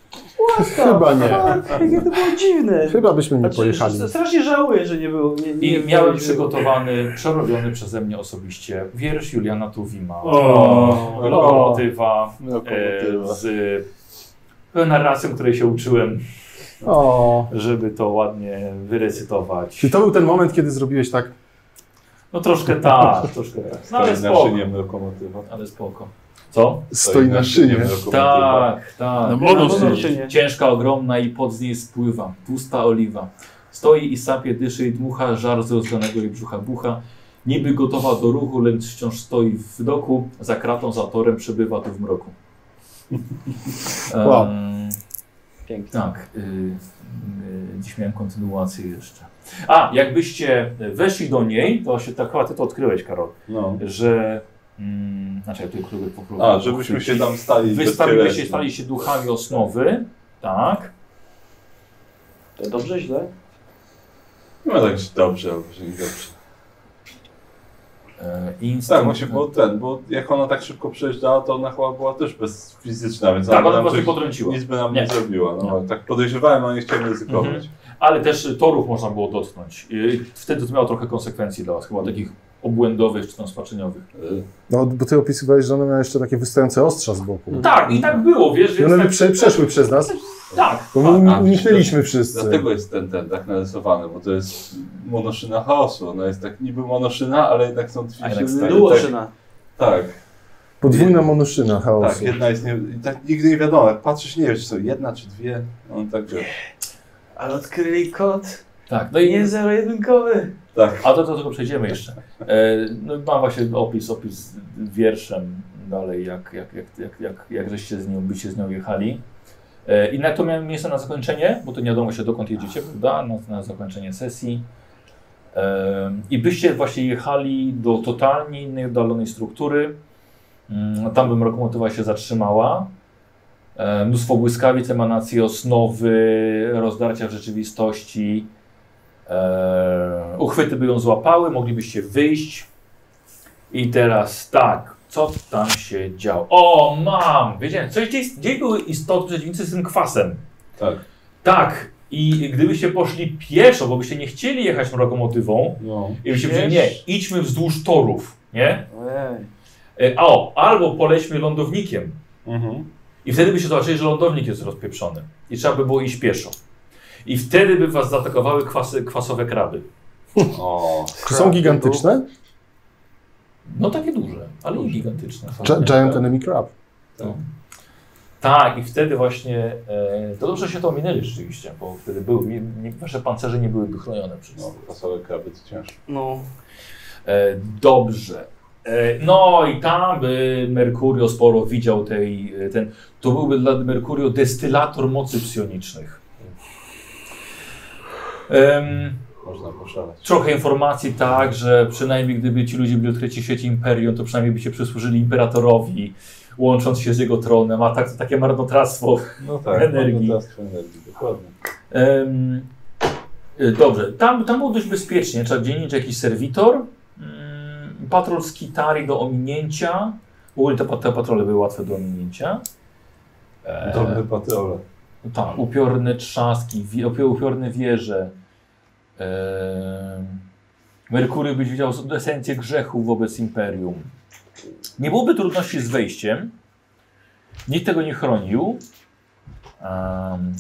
Chyba nie. Jakie to było dziwne. Chyba byśmy nie Znaczy, pojechali. Strasznie żałuję, że nie było. Nie, nie I miałem przygotowany, przerobiony przeze mnie osobiście wiersz Juliana Tuwima. O, Lokomotywa e, z e, narracją, której się uczyłem, O. żeby to ładnie wyrecytować. Czy to był ten moment, kiedy zrobiłeś tak? No troszkę tak, troszkę tak. No ale Stoi na spoko. szyniem lokomotywa. Ale spoko. Co? Stoi na szynie. lokomotywa. Tak, tak. No No, no, jest. czy nie? Ciężka, ogromna i pod z niej spływa. Tłusta oliwa. Stoi i sapie, dyszy i dmucha, żar z rozgrzanego jej brzucha bucha. Niby gotowa do ruchu, lecz wciąż stoi w doku. Za kratą, za torem przebywa tu w mroku. Wow. Em, Pięknie. tak. Y, y, dziś miałem kontynuację jeszcze. A, jakbyście weszli do niej, to się tak chyba ty to odkryłeś, Karol, No. że... Mm, znaczy, ja tu próbuję po A, żebyśmy się tam stali Wystawiliście, bezcieleśni. stali się duchami osnowy, tak. To dobrze, źle? No tak dobrze, albo że nie dobrze. E, instynkt- Tak, właśnie, bo ten, bo jak ona tak szybko przejeżdżała, to ona chyba była też bezfizyczna, więc Tak, ona ona nam po prostu coś, podręciła. nic by nam nie, Nie. zrobiła. No, tak podejrzewałem, ale nie chciałem ryzykować. Mhm. Ale też torów można było dotknąć. I wtedy to miało trochę konsekwencji dla was, chyba takich obłędowych czy tam spaczeniowych. Y, No, bo ty opisywałeś, że one miały jeszcze takie wystające ostrza z boku. Tak, i tak było, wiesz, I one tak, prze, przeszły przez nas, tak, bo tak. my a, uniknęliśmy wszyscy. Dlatego jest ten, ten tak narysowany, bo to jest monoszyna chaosu. Ona jest tak niby monoszyna, ale jednak są dwie szyny. tak, tak, Podwójna monoszyna tak, chaosu. jedna jest nie, tak nigdy nie wiadomo, jak patrzysz nie wiesz, czy to jedna czy dwie. On tak wiesz. Ale odkryli kod tak. No i nie zero-jedynkowy. Tak. A do do tego przejdziemy jeszcze. E, no, mam właśnie opis, opis wierszem dalej, jak, jak, jak, jak, jak, jak żeście z nią, byście z nią jechali. E, I na to miałem miejsce na zakończenie, bo to nie wiadomo się dokąd jedziecie, prawda? Na, na zakończenie sesji. E, I byście właśnie jechali do totalnie innej, oddalonej struktury. Mm, Tam bym lokomotywa się zatrzymała. E, Mnóstwo błyskawic, emanacji osnowy, rozdarcia w rzeczywistości. E, uchwyty by ją złapały, moglibyście wyjść. I teraz tak, co tam się działo? O, mam! Wiedziałem, coś gdzieś, gdzieś były istoty przeciwnicy z tym kwasem. Tak. Tak, i gdybyście poszli pieszo, bo byście nie chcieli jechać tą lokomotywą, No. i byście powiedzieli, nie, idźmy wzdłuż torów. Nie? Ojej. E, o, albo polećmy lądownikiem. Mhm. I wtedy by się zobaczyli, że lądownik jest rozpieprzony. I trzeba by było iść pieszo. I wtedy by was zaatakowały kwasy, kwasowe kraby. O, Czy są gigantyczne? No takie duże, ale nie gigantyczne. Gi- Giant Enemy Crab. No. Tak, i wtedy właśnie, e, to dobrze się to ominęli rzeczywiście, bo wtedy były, nie, nie, wasze pancerze nie byłyby chronione przez no, kwasowe kraby to ciężko. No. E, dobrze. E, no i tam by Merkurio sporo widział tej, e, ten, to byłby dla Merkurio destylator mocy psionicznych. Em, Można poszaleć. trochę informacji tak, że przynajmniej gdyby ci ludzie byli odkryci w świecie Imperium, to przynajmniej by się przysłużyli Imperatorowi, łącząc się z jego tronem, a tak, takie marnotrawstwo No tak, Energii. marnotrawstwo energii, dokładnie. Y, dobrze, tam, tam było dość bezpiecznie. Trzeba dzienniczy jakiś serwitor, patrol z kitari do ominięcia. W ogóle te, te patrole były łatwe do ominięcia. E, Dobre patrole. tak, upiorne trzaski, wie, upio- upiorne wieże. E, Merkury byś widział esencję grzechu wobec Imperium. Nie byłoby trudności z wejściem. Nikt tego nie chronił. Em,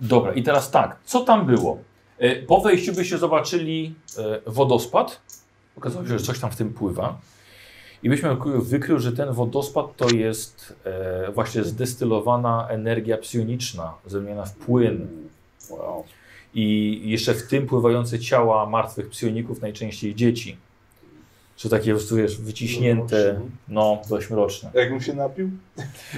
dobra, i teraz tak, co tam było? E, Po wejściu byście zobaczyli e, wodospad. Okazało się, że coś tam w tym pływa. I byśmy wykrył, że ten wodospad to jest e, właśnie zdestylowana energia psioniczna, zamieniona w płyn. Wow. I jeszcze w tym pływające ciała martwych psioników, najczęściej dzieci. Czy takie po prostu, wiesz, wyciśnięte, no, dość mroczne. Jakbym się napił?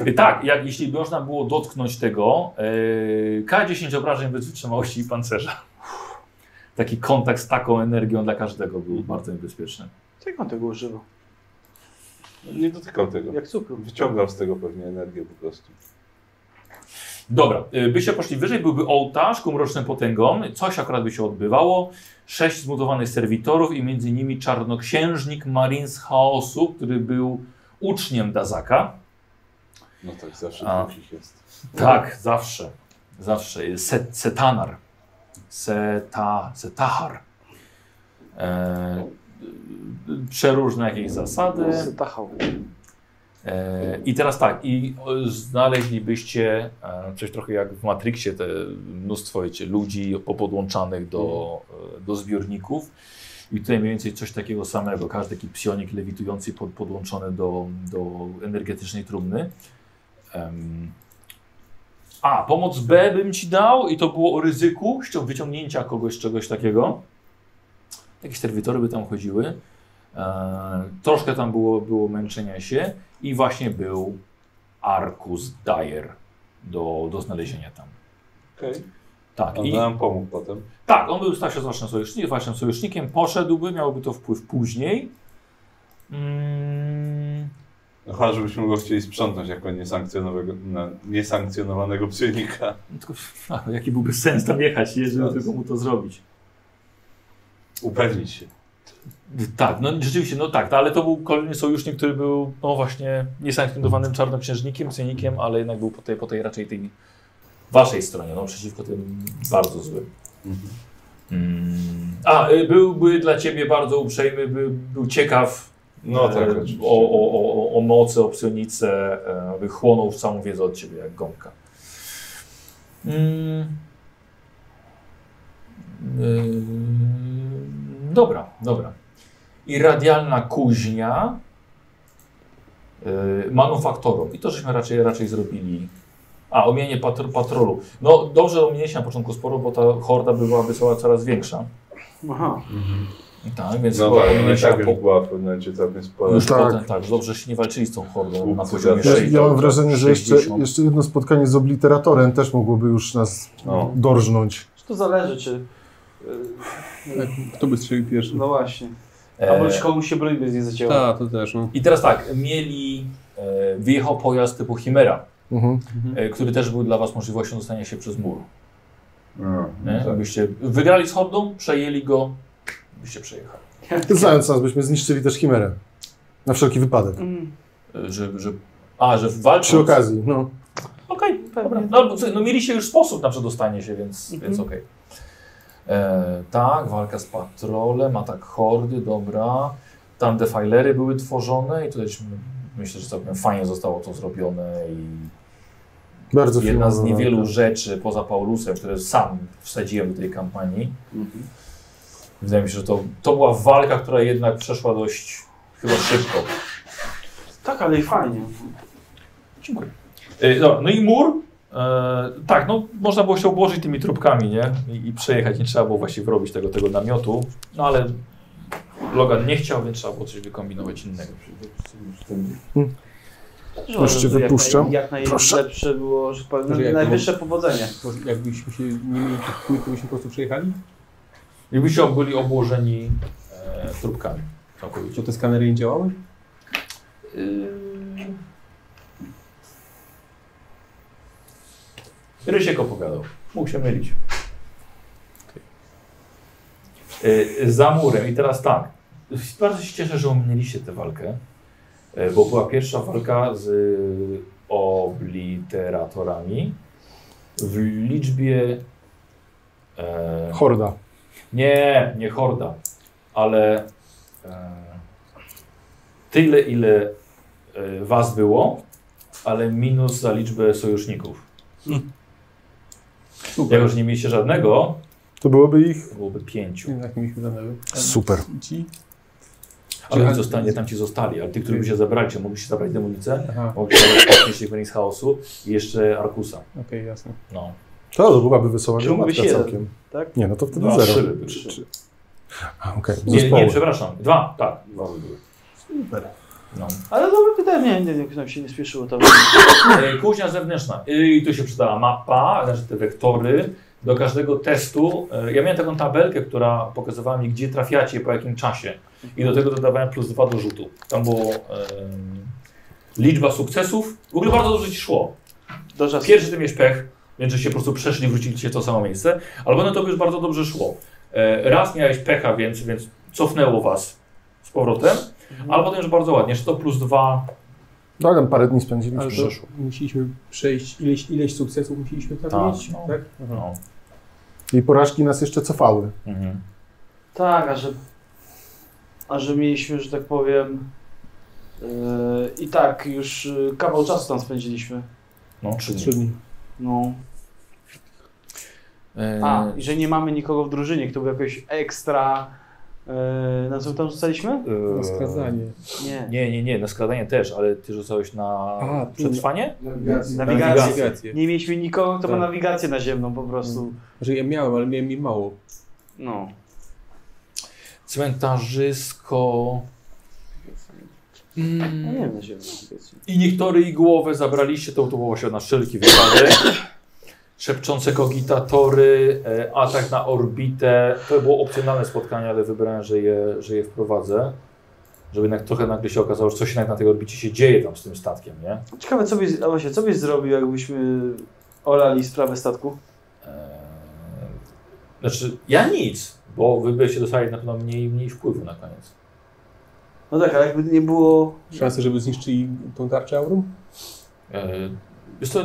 E, Tak, jak, jeśli można było dotknąć tego, e, K10 obrażeń bez wytrzymałości i pancerza. Taki kontakt z taką energią dla każdego był bardzo niebezpieczny. Jak on tego używał? Nie dotykał tego. Jak cukru. Wyciągał z tego pewnie energię po prostu. Dobra, y, byście poszli wyżej, byłby ołtarz ku mrocznym potęgom, coś akurat by się odbywało, sześć zmutowanych serwitorów i między nimi czarnoksiężnik Marin z Chaosu, który był uczniem Dazaka. No tak, zawsze A. dwóch ich jest. Tak, zawsze, zawsze. Set, setanar, seta, setahar. E, przeróżne jakieś zasady. Tachał. E, I teraz tak, i znaleźlibyście e, coś trochę jak w Matrixie, te mnóstwo wiecie, ludzi popodłączanych do, do zbiorników. I tutaj mniej więcej coś takiego samego. Każdy taki psionik lewitujący pod, podłączony do, do energetycznej trumny. A, pomoc B bym ci dał i to było o ryzyku wyciągnięcia kogoś czegoś takiego. Jakieś serwitory by tam chodziły. E, troszkę tam było, było męczenia się i właśnie był Arcus Dyer do, do znalezienia tam. Okej. Tak, On i, nam pomógł potem. tak, on był stał się waszym sojusznikiem, waszym sojusznikiem, poszedłby, miałoby to wpływ później. Mm, No chyba, żebyśmy go chcieli sprzątnąć jako niesankcjonowanego, niesankcjonowanego psionika. tylko, a, jaki byłby sens tam jechać, jeżeli tylko mu to zrobić. Upewnić się. Tak, no rzeczywiście, no tak, no, ale to był kolejny sojusznik, który był no właśnie niesankcjonowanym czarnoksiężnikiem, cynikiem, ale jednak był po tej, po tej raczej tej waszej stronie, no przeciwko tym bardzo złym. Mm. A, y, byłby dla ciebie bardzo uprzejmy, by, był ciekaw No tak, e, oczywiście. o, o, o, o mocy, o psionice, e, wychłonął całą wiedzę od ciebie jak gąbka. Mm. Ym, dobra, dobra. I radialna kuźnia y, manufaktorą. I to żeśmy raczej, raczej zrobili. A, omienie patr patrolu. No dobrze ominięcie się na początku sporo, bo ta horda była wysłała coraz większa. Aha. Tak, więc No tak, no i ominięcia tak po, była w pewnym momencie całkiem spora. już Tak. potem, tak, że dobrze, że nie walczyli z tą hordą na poziomie Ja, 6. ja mam wrażenie, że jeszcze, 60. jeszcze jedno spotkanie z obliteratorem też mogłoby już nas No. dorżnąć. To zależy, czy... Tak, y, Kto by strzelił pierwszy? No właśnie. E, Albo czy komuś się broń by nie zacięła. Tak, to też, no. I teraz tak, mieli, e, wyjechał pojazd typu Chimera, Mhm. e, który też był dla was możliwością dostania się przez mur. No, Nie? tak. Wygrali z hordą, przejęli go, byście przejechali. Znając nas, byśmy zniszczyli też Chimerę. Na wszelki wypadek. Mm, E, Że, że, a, że walczył. Przy okazji, no. Okej, dobra. pewnie. No, bo- no mieliście już sposób na przedostanie się, więc, Mhm. więc okej. E, tak, walka z patrolem, atak hordy, dobra. tam defilery były tworzone i tutaj myślę, że całkiem fajnie zostało to zrobione i Bardzo jedna z niewielu rzeczy poza Paulusem, które sam wsadziłem do tej kampanii. Wydaje mi się, że to, to była walka, która jednak przeszła dość chyba szybko. Tak, ale i fajnie. Dziękuję. E, dobra, no i mur. E, tak, no można było się obłożyć tymi trupkami, nie? I, I przejechać, nie trzeba było właściwie robić tego, tego namiotu. No ale Logan nie chciał, więc trzeba było coś wykombinować innego. Już cię Że jak wypuszczam. naj- Jak Proszę. najlepsze było, że powiem, najwyższe powodzenie. Jakbyśmy się nie mieli tych płyt, to byśmy po prostu przejechali? I byście byli obłożeni e, trupkami. Całkowicie. Czy te skanery nie działały? Yy... Rysiek opowiadał. Mógł się mylić. Yy, za murem. I teraz tak. Bardzo się cieszę, że ominęliście tę walkę, yy, bo była pierwsza walka z yy, obliteratorami w liczbie... e, Horda. Nie, nie horda, ale e, tyle, ile e, was było, ale minus za liczbę sojuszników. Super. Jako, że nie mieliście żadnego, To byłoby ich to byłoby pięciu. Jak danego. super. Ci? Ale oni zostanie, tam ci zostali, ale tych, którzy by się zabrali, czy mogliście zabrać demonicę, mogliście zabrać Phoenix Chaosu i jeszcze Arkusa. okej, jasne. No. To, to byłaby wesoła gromadka całkiem. tak? Nie, no to wtedy Dwa, zero. trzy by. Trzy. A, Okej, Nie, zespoły. nie, przepraszam. Dwa, tak. Dwa by były. No. Ale dobre pytanie, nie, nie, nam się nie spieszyło to. E, Kuźnia zewnętrzna. I tu się przydała mapa, znaczy te wektory. Do każdego testu. e, Ja miałem taką tabelkę, która pokazywała mi, gdzie trafiacie po jakim czasie. I do tego dodawałem plus dwa do rzutu. Tam było em, liczba sukcesów. W ogóle bardzo dobrze ci szło. Pierwszy ty miałeś pech, więc że się po prostu przeszli, wróciliście w to samo miejsce. Ale potem to już bardzo dobrze szło. E, Raz miałeś pecha, więc, więc cofnęło was z powrotem. Ale potem już bardzo ładnie. Jeszcze to plus dwa. No, tam parę dni spędziliśmy. Przeszło. musieliśmy przejść, ileś, ileś sukcesów musieliśmy tam Tak, mieć? no. Tak? No. I porażki nas jeszcze cofały. Mhm. Tak, a że, a że mieliśmy, że tak powiem, yy, i tak już yy, kawał czasu tam spędziliśmy. No, trzy Trzy dni. No. E, A, i że nie mamy nikogo w drużynie, kto był jakoś ekstra. Yy, na co tam rzucaliśmy? e, Na skazanie. Nie. Nie, nie, nie, na skradanie też, ale ty rzucałeś na A, przetrwanie? Nawigację. Nawigację. Nie mieliśmy nikogo, kto ma Tak. nawigację naziemną po prostu. Że ja miałem, ale miałem mi mało. No. Cmentarzysko. No nie Mm. wiem nawigację. I niektory i głowę zabraliście, to, było się na wszelki wypadek. Szepczące kogitatory, e, atak na orbitę. To było opcjonalne spotkanie, ale wybrałem, że je, że je wprowadzę. Żeby jednak trochę nagle się okazało, że coś jednak na tej orbicie się dzieje tam z tym statkiem, nie? Ciekawe, co byś, a właśnie, co byś zrobił, jakbyśmy olali sprawę statku? Eee, Znaczy, ja nic, bo wy byście dostali na pewno mniej, mniej wpływu na koniec. No tak, ale jakby nie było. Szanse, żeby zniszczyli tą tarczę Aurum? Eee, Wiesz co,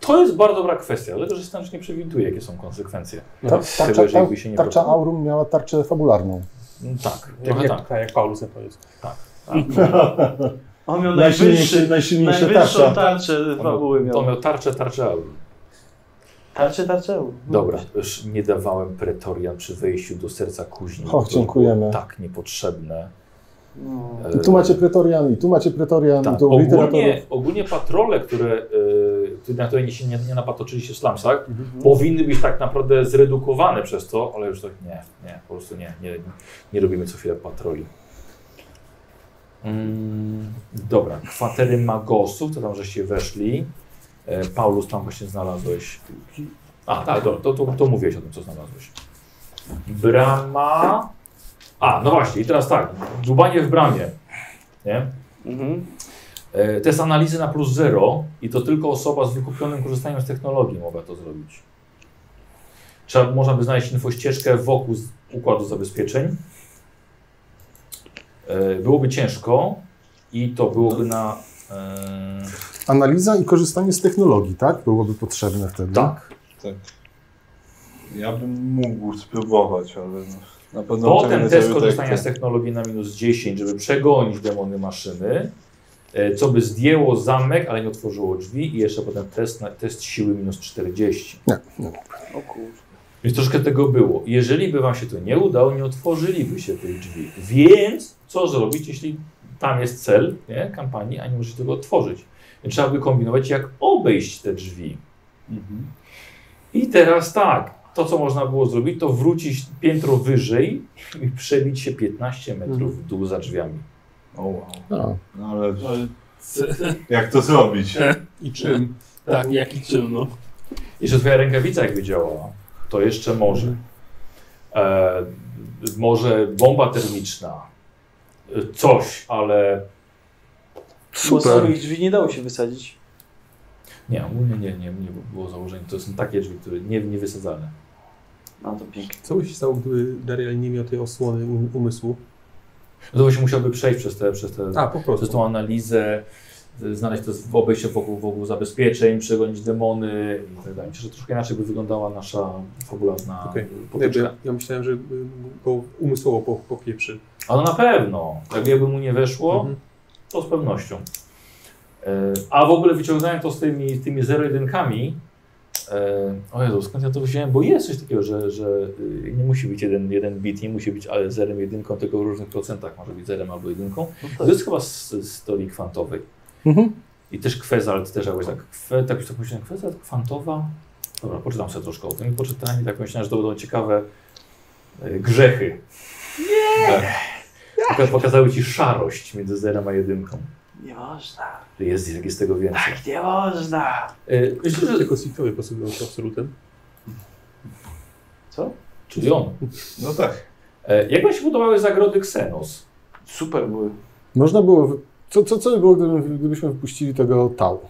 to jest bardzo dobra kwestia, dlatego że scenariusz nie przewiduje, jakie są konsekwencje. Ta, Tego, tarcza, że ta, się nie tarcza. Aurum miała tarczę fabularną. Mm, Tak, Jak, trochę jak, tak. tak, jak Paulus na koniec. On miał Najsilniejszy, najwyższy, najsilniejsza najwyższą tarcza. tarczę fabuły On miał. miał tarczę, tarczę aur. Tarczę, tarczę. Dobra, już nie dawałem pretorian przy wejściu do serca kuźni. Och, To dziękujemy. Tak niepotrzebne. No. Tu macie pretorian, i tu macie pretorian, Tak, tu ogólnie, ogólnie patrole, które, yy, na które się nie, nie napatoczyliście w slumsach, Mhm. powinny być tak naprawdę zredukowane przez to, ale już tak nie, nie, po prostu nie, nie, nie robimy co chwilę patroli. Mm, dobra, kwatery magosów, to tam żeście weszli. E, Paulus tam właśnie znalazłeś. A, tak, to, to, to, to mówiłeś o tym, co znalazłeś. Brama. A, no właśnie, i teraz tak, dłubanie w bramie. Nie? Mhm. E, Test analizy na plus zero i to tylko osoba z wykupionym korzystaniem z technologii mogła to zrobić. Trzeba, można by znaleźć infościeżkę wokół układu zabezpieczeń. E, Byłoby ciężko i to byłoby na... E, Analiza i korzystanie z technologii, tak? Byłoby potrzebne wtedy. tak. Tak. Ja bym mógł spróbować, ale no, Potem test korzystania tak- z technologii na minus 10, żeby przegonić demony maszyny, e, co by zdjęło zamek, ale nie otworzyło drzwi i jeszcze potem test, na, test siły minus 40. Nie, nie. O kurwa. Więc troszkę tego było. Jeżeli by wam się to nie udało, nie otworzyliby się tych drzwi. Więc co zrobić, jeśli tam jest cel nie, kampanii, a nie możecie tego otworzyć? Więc trzeba by kombinować, jak obejść te drzwi. Mhm. I teraz tak, to co można było zrobić, to wrócić piętro wyżej i przebić się 15 metrów w dół za drzwiami. O, wow. A, No ale jak to zrobić? I czym? Tak, jaki czym, no. Jeszcze twoja rękawica jakby działała, to jeszcze może. E, może bomba termiczna, e, coś, ale super. drzwi nie dało się wysadzić. nie, ogólnie nie, nie, nie było założenie. To są takie drzwi, które nie, niewysadzalne. No to pięknie. Co by się stało, gdyby Darial nie miał tej osłony um- umysłu? No to właśnie musiałby przejść przez te, przez te A, po przez prostu. tą analizę, znaleźć to obejście wokół, wokół zabezpieczeń, przegonić demony i tak dalej. Myślę, że troszkę inaczej by wyglądała nasza fabularna okay. Ja, potyczka. ja, ja myślałem, że go umysłowo po, popieprzy. Ale na pewno, jakby mu nie weszło, Mhm. to z pewnością. E, A w ogóle wyciągnąłem to z tymi, tymi zero-jedynkami. E, O Jezu, skąd ja to wziąłem? Bo jest coś takiego, że, że y, nie musi być jeden, jeden bit, nie musi być ale zerem, jedynką, tylko w różnych procentach może być zerem albo jedynką. To jest chyba z, z teorii kwantowej. Mhm. I też kwezalt, też jakoś tak, kwe, tak już tak myślałem, kwezalt, kwantowa. Dobra, poczytam sobie troszkę o tym. I poczytałem i tak myślałem, że to będą ciekawe e, grzechy. Nie! Pokazały ci szarość między zerem a jedynką. Nie można. Że jest, jak jest tego więcej. Tak nie można. E, Myślę, że tylko Sithowie posługują się absolutem. Co? Czyli on. No tak. E, Jak wam się podobały zagrody Xenos? Super były. Można było. Co, co, co by było, gdyby, gdybyśmy wypuścili tego tał?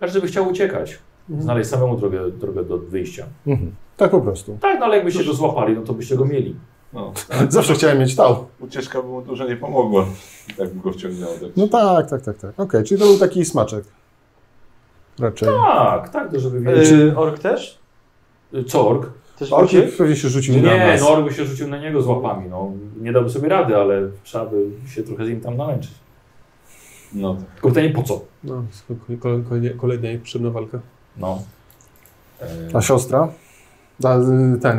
Każdy by chciał uciekać. Znaleźć samemu drogę, drogę do wyjścia. Mhm. Tak po prostu. Tak, no ale jakbyście go złapali, no to byście go mieli. No. Zawsze chciałem mieć tał. Ucieczka by mu dużo nie pomogła. Tak by go wciągnęło. Tak. No tak, tak, tak, tak. Okej, czyli to był taki smaczek. Raczej. Tak, tak, to żeby wiedzieć. Yy, ork też? Co ork? Też Orki uciekł? pewnie się rzucił na Nie, no ork by się rzucił na niego z łapami. No, nie dałby sobie rady, ale trzeba by się trochę z nim tam namęczyć. No tak. Tylko pytanie po co? No, kolejna, kolejna, kolejna niepotrzebna walka. No. E, A siostra? A, y, ten,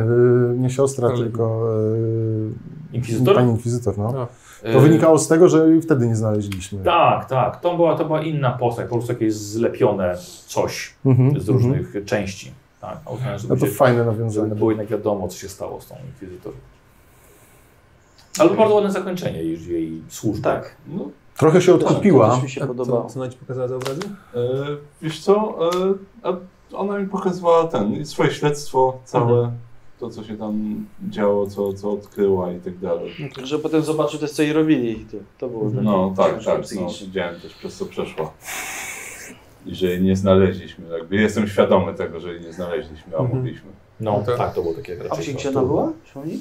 y, nie siostra, Ale- tylko y, Inkwizytor? pani inkwizytor, no. E, To wynikało z tego, że i wtedy nie znaleźliśmy. Tak, tak. To była, to była inna postać, po prostu jakieś zlepione coś Mhm, z mhm. różnych części. Tak, No to fajne nawiązanie. było jednak wiadomo, co się stało z tą inkwizytor. Ale bardzo ładne zakończenie jej, jej służby. Tak. No, Trochę się To odkupiła. też mi się podobało. Co, co pokazała za obrazy? e, wiesz co? E, a ona mi pokazywała ten, swoje śledztwo całe. To, co się tam działo, co, co odkryła i tak dalej. Że potem zobaczył też, co jej robili. To, to było No tak, ciężkie tak, no, widziałem też przez co przeszła. I że jej nie znaleźliśmy. Jakby jestem świadomy tego, że jej nie znaleźliśmy, a Mhm. mogliśmy. No Tak. tak, to było takie A raczej. to- ona była? Szumni?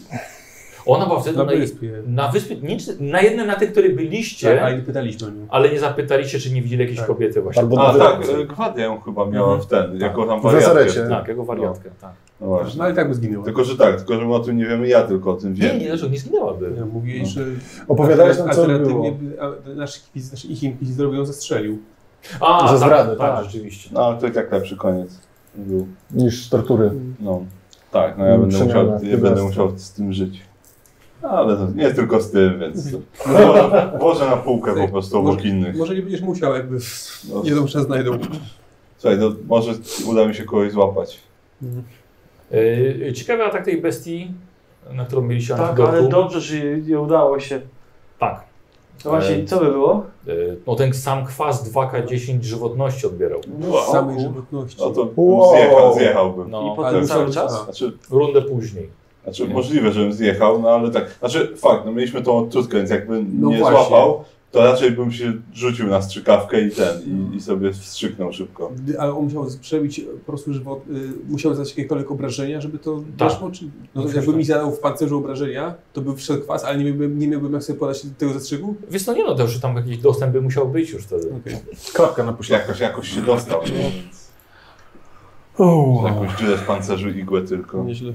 Ona była wtedy Na na, wyspie. na wyspie, nie, czy- na jednym na tych, których byliście, Tak, ale nie pytaliśmy o nią. ale nie zapytaliście, czy nie widzieli jakiejś Tak. kobiety właśnie. Albo A na tak, Gwadia ją chyba miała Mhm. w ten, jako tam wariatkę. Tak, jako wariatkę, tak. No właśnie. No ale tak by zginęła. Tylko, że tak, tylko, że my o tym nie wiemy, ja tylko o tym Nie, wiem. nie, zresztą nie zginęłaby. Ja mówię No. że Opowiadałeś nam, co alternatywnie było. nasz, nasz ich inkwizytor ją zastrzelił. A, Ze tak, zdrady, tak, tak. rzeczywiście. No ale to i tak lepszy koniec był. Niż tortury. No. Tak, no ja będę Przemiana, musiał, ja będę musiał z tym żyć. Ale to nie tylko z tym, więc włożę, włożę na półkę po prostu obok Może- innych. Może nie będziesz musiał, jakby No. jedną czas znajdą. Słuchaj, to może uda mi się kogoś złapać. Yy, ciekawy atak tej bestii, na którą mieliście Tak, antidotum. ale dobrze, że nie udało się. Tak. To właśnie, E, co by było? Yy, no ten sam kwas 2K10 żywotności odbierał. Wow. samej żywotności. No to Wow. zjechał, zjechałbym. No, I potem cały czas? Znaczy, rundę później. Znaczy Nie. możliwe, żebym zjechał, no ale tak. Znaczy fakt, no mieliśmy tą odczutkę, więc jakby No nie właśnie. złapał, to raczej bym się rzucił na strzykawkę i ten, i, i sobie wstrzyknął szybko. Ale on musiał przebić po prostu żywot, y, musiał zadać jakiekolwiek obrażenia, żeby to Tak. weszło? Czy, no Przecież jakby tak. mi zadał w pancerzu obrażenia, to by wszedł kwas, ale nie miałbym, nie miałbym jak sobie podać tego zastrzyku? Wiesz, no nie no, to już tam jakiś dostęp by musiał być już wtedy. Klapka na pośladku. Jakoś, jakoś się dostał, no, więc Oh. jakąś dziurę w pancerzu igłę tylko. Nieźle.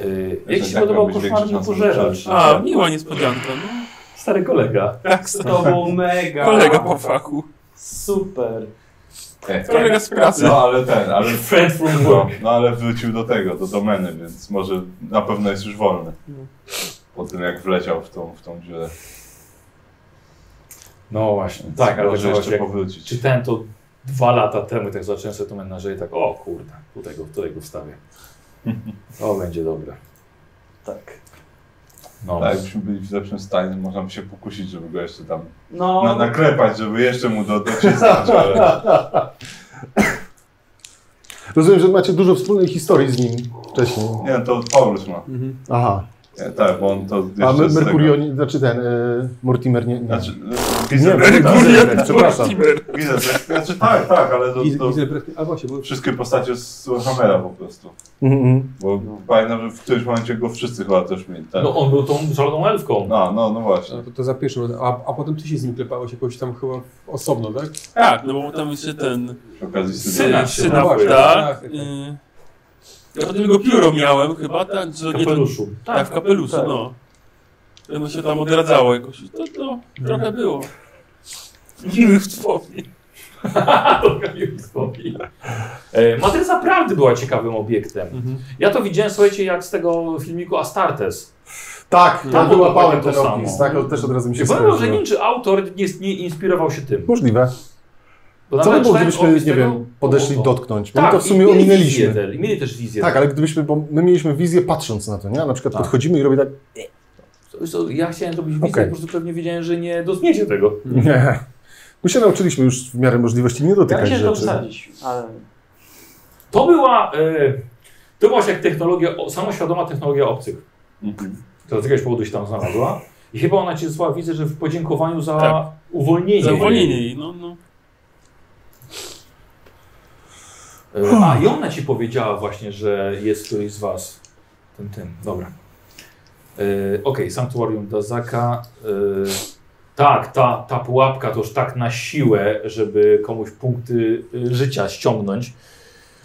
Yy, Że jak ci się tak podobał koszmarny że pożeracz? A, miła niespodzianka, no. Stary kolega. Tak, To był mega. kolega po fachu. Super. E, Kolega z pracy. No ale ten, ale Friend from no, work. no ale wrócił do tego, do domeny, więc może na pewno jest już wolny. Po tym jak wleciał w tą, w tą dziurę. No właśnie. Tak, ale może zobacz, jeszcze powrócić. czytałem to dwa lata temu, tak zacząłem sobie to menażerię, tak o kurde, tutaj go, tutaj go wstawię. O, będzie dobre. Tak. No. Tak, jakbyśmy byli w lepszym stanie, można by się pokusić, żeby go jeszcze tam No, na, naklepać, żeby jeszcze mu do, docisnąć, ale Rozumiem, że macie dużo wspólnej historii z nim wcześniej. nie, to Paulus ma. Mhm. Aha. Nie, tak, bo on to A My- Mercurio, tego- nie, znaczy ten, e, Mortimer nie. nie. Znaczy, nie, Gizel, Mercurio, przepraszam. Gizel, znaczy tak, tak, ale to, to Gizel- A właśnie, bo wszystkie postacie z Warhammera po prostu. Mhm, mhm. Bo pamiętam, że w którymś momencie go wszyscy chyba też mieli. Tak. no on był tą szaloną elfką. No, no, no właśnie. a, to, to za pierwszym razem. A, a potem ty się z nim klepałeś jakoś tam chyba osobno, tak? Tak, no bo tam jeszcze ten Przy okazji Syna syna. się syna, napłył. tak. Tak, tak. y, Ja potem jego pióro miałem chyba, tak, że W nie kapeluszu. Tak, w kapeluszu, Tak. no. No się tam odradzało jakoś. To, to trochę było. Miłych wspomnień. Matryca naprawdę była ciekawym obiektem. Mhm. Ja to widziałem, słuchajcie, jak z tego filmiku Astartes. Tak, Tam wyłapałem dokładnie ten to opis, tak, ale też od razu mi się Ja powiem, że nie skojarzyło. czy autor nie, nie inspirował się tym. Możliwe. Bo Co by było, gdybyśmy, nie tego- wiem, podeszli to- dotknąć? My Tak, to w sumie mieli Wizję, ominęliśmy. del- mieli też wizję. Tak, ale gdybyśmy, bo my mieliśmy wizję patrząc na to, nie? Na przykład Tak. podchodzimy i robię tak, Ja chciałem zrobić wizję, Okej. po prostu pewnie wiedziałem, że nie dozmiecie tego. nie. My się nauczyliśmy już w miarę możliwości nie ja dotykać się to rzeczy. wsadzić, ale... To była, e, to była jak technologia, o- samoświadoma technologia obcych. Mhm. która z jakiegoś powodu się tam znalazła. I chyba ona cię zła, widzę, że w podziękowaniu za Tak. uwolnienie. Za uwolnienie jej, no, no. E, A i ona ci powiedziała właśnie, że jest któryś z was. Tym, tym. Dobra. E, Okej, Sanktuarium Dazaka. E, tak, ta, ta pułapka to już tak na siłę, żeby komuś punkty e, życia ściągnąć.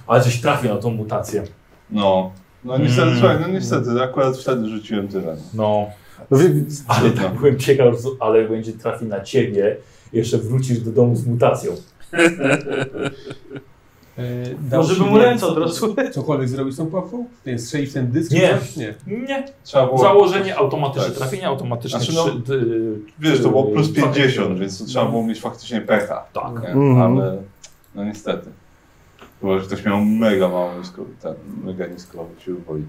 Ale coś trafi na tą mutację. No. No niestety, Mm. słuchaj, no niestety, akurat wtedy rzuciłem tyle. No, No, ale tak byłem ciekaw, ale będzie trafi na ciebie. Jeszcze wrócisz do domu z mutacją. E, dało Może się by mu ręce odrosły. Cokolwiek zrobić z tą pułapką? Nie, strzelić w ten dysk? Nie. Nie. Nie. Trzeba było, Założenie automatyczne Tak. trafienie, automatyczne Znaczy, no, trzy- wiesz, to było plus dwa 50, takie- więc to trzeba było mieć faktycznie pecha. Tak. Mhm. Ale no niestety. Chyba, że ktoś miał mega mało nisko, ten, mega nisko siły woli.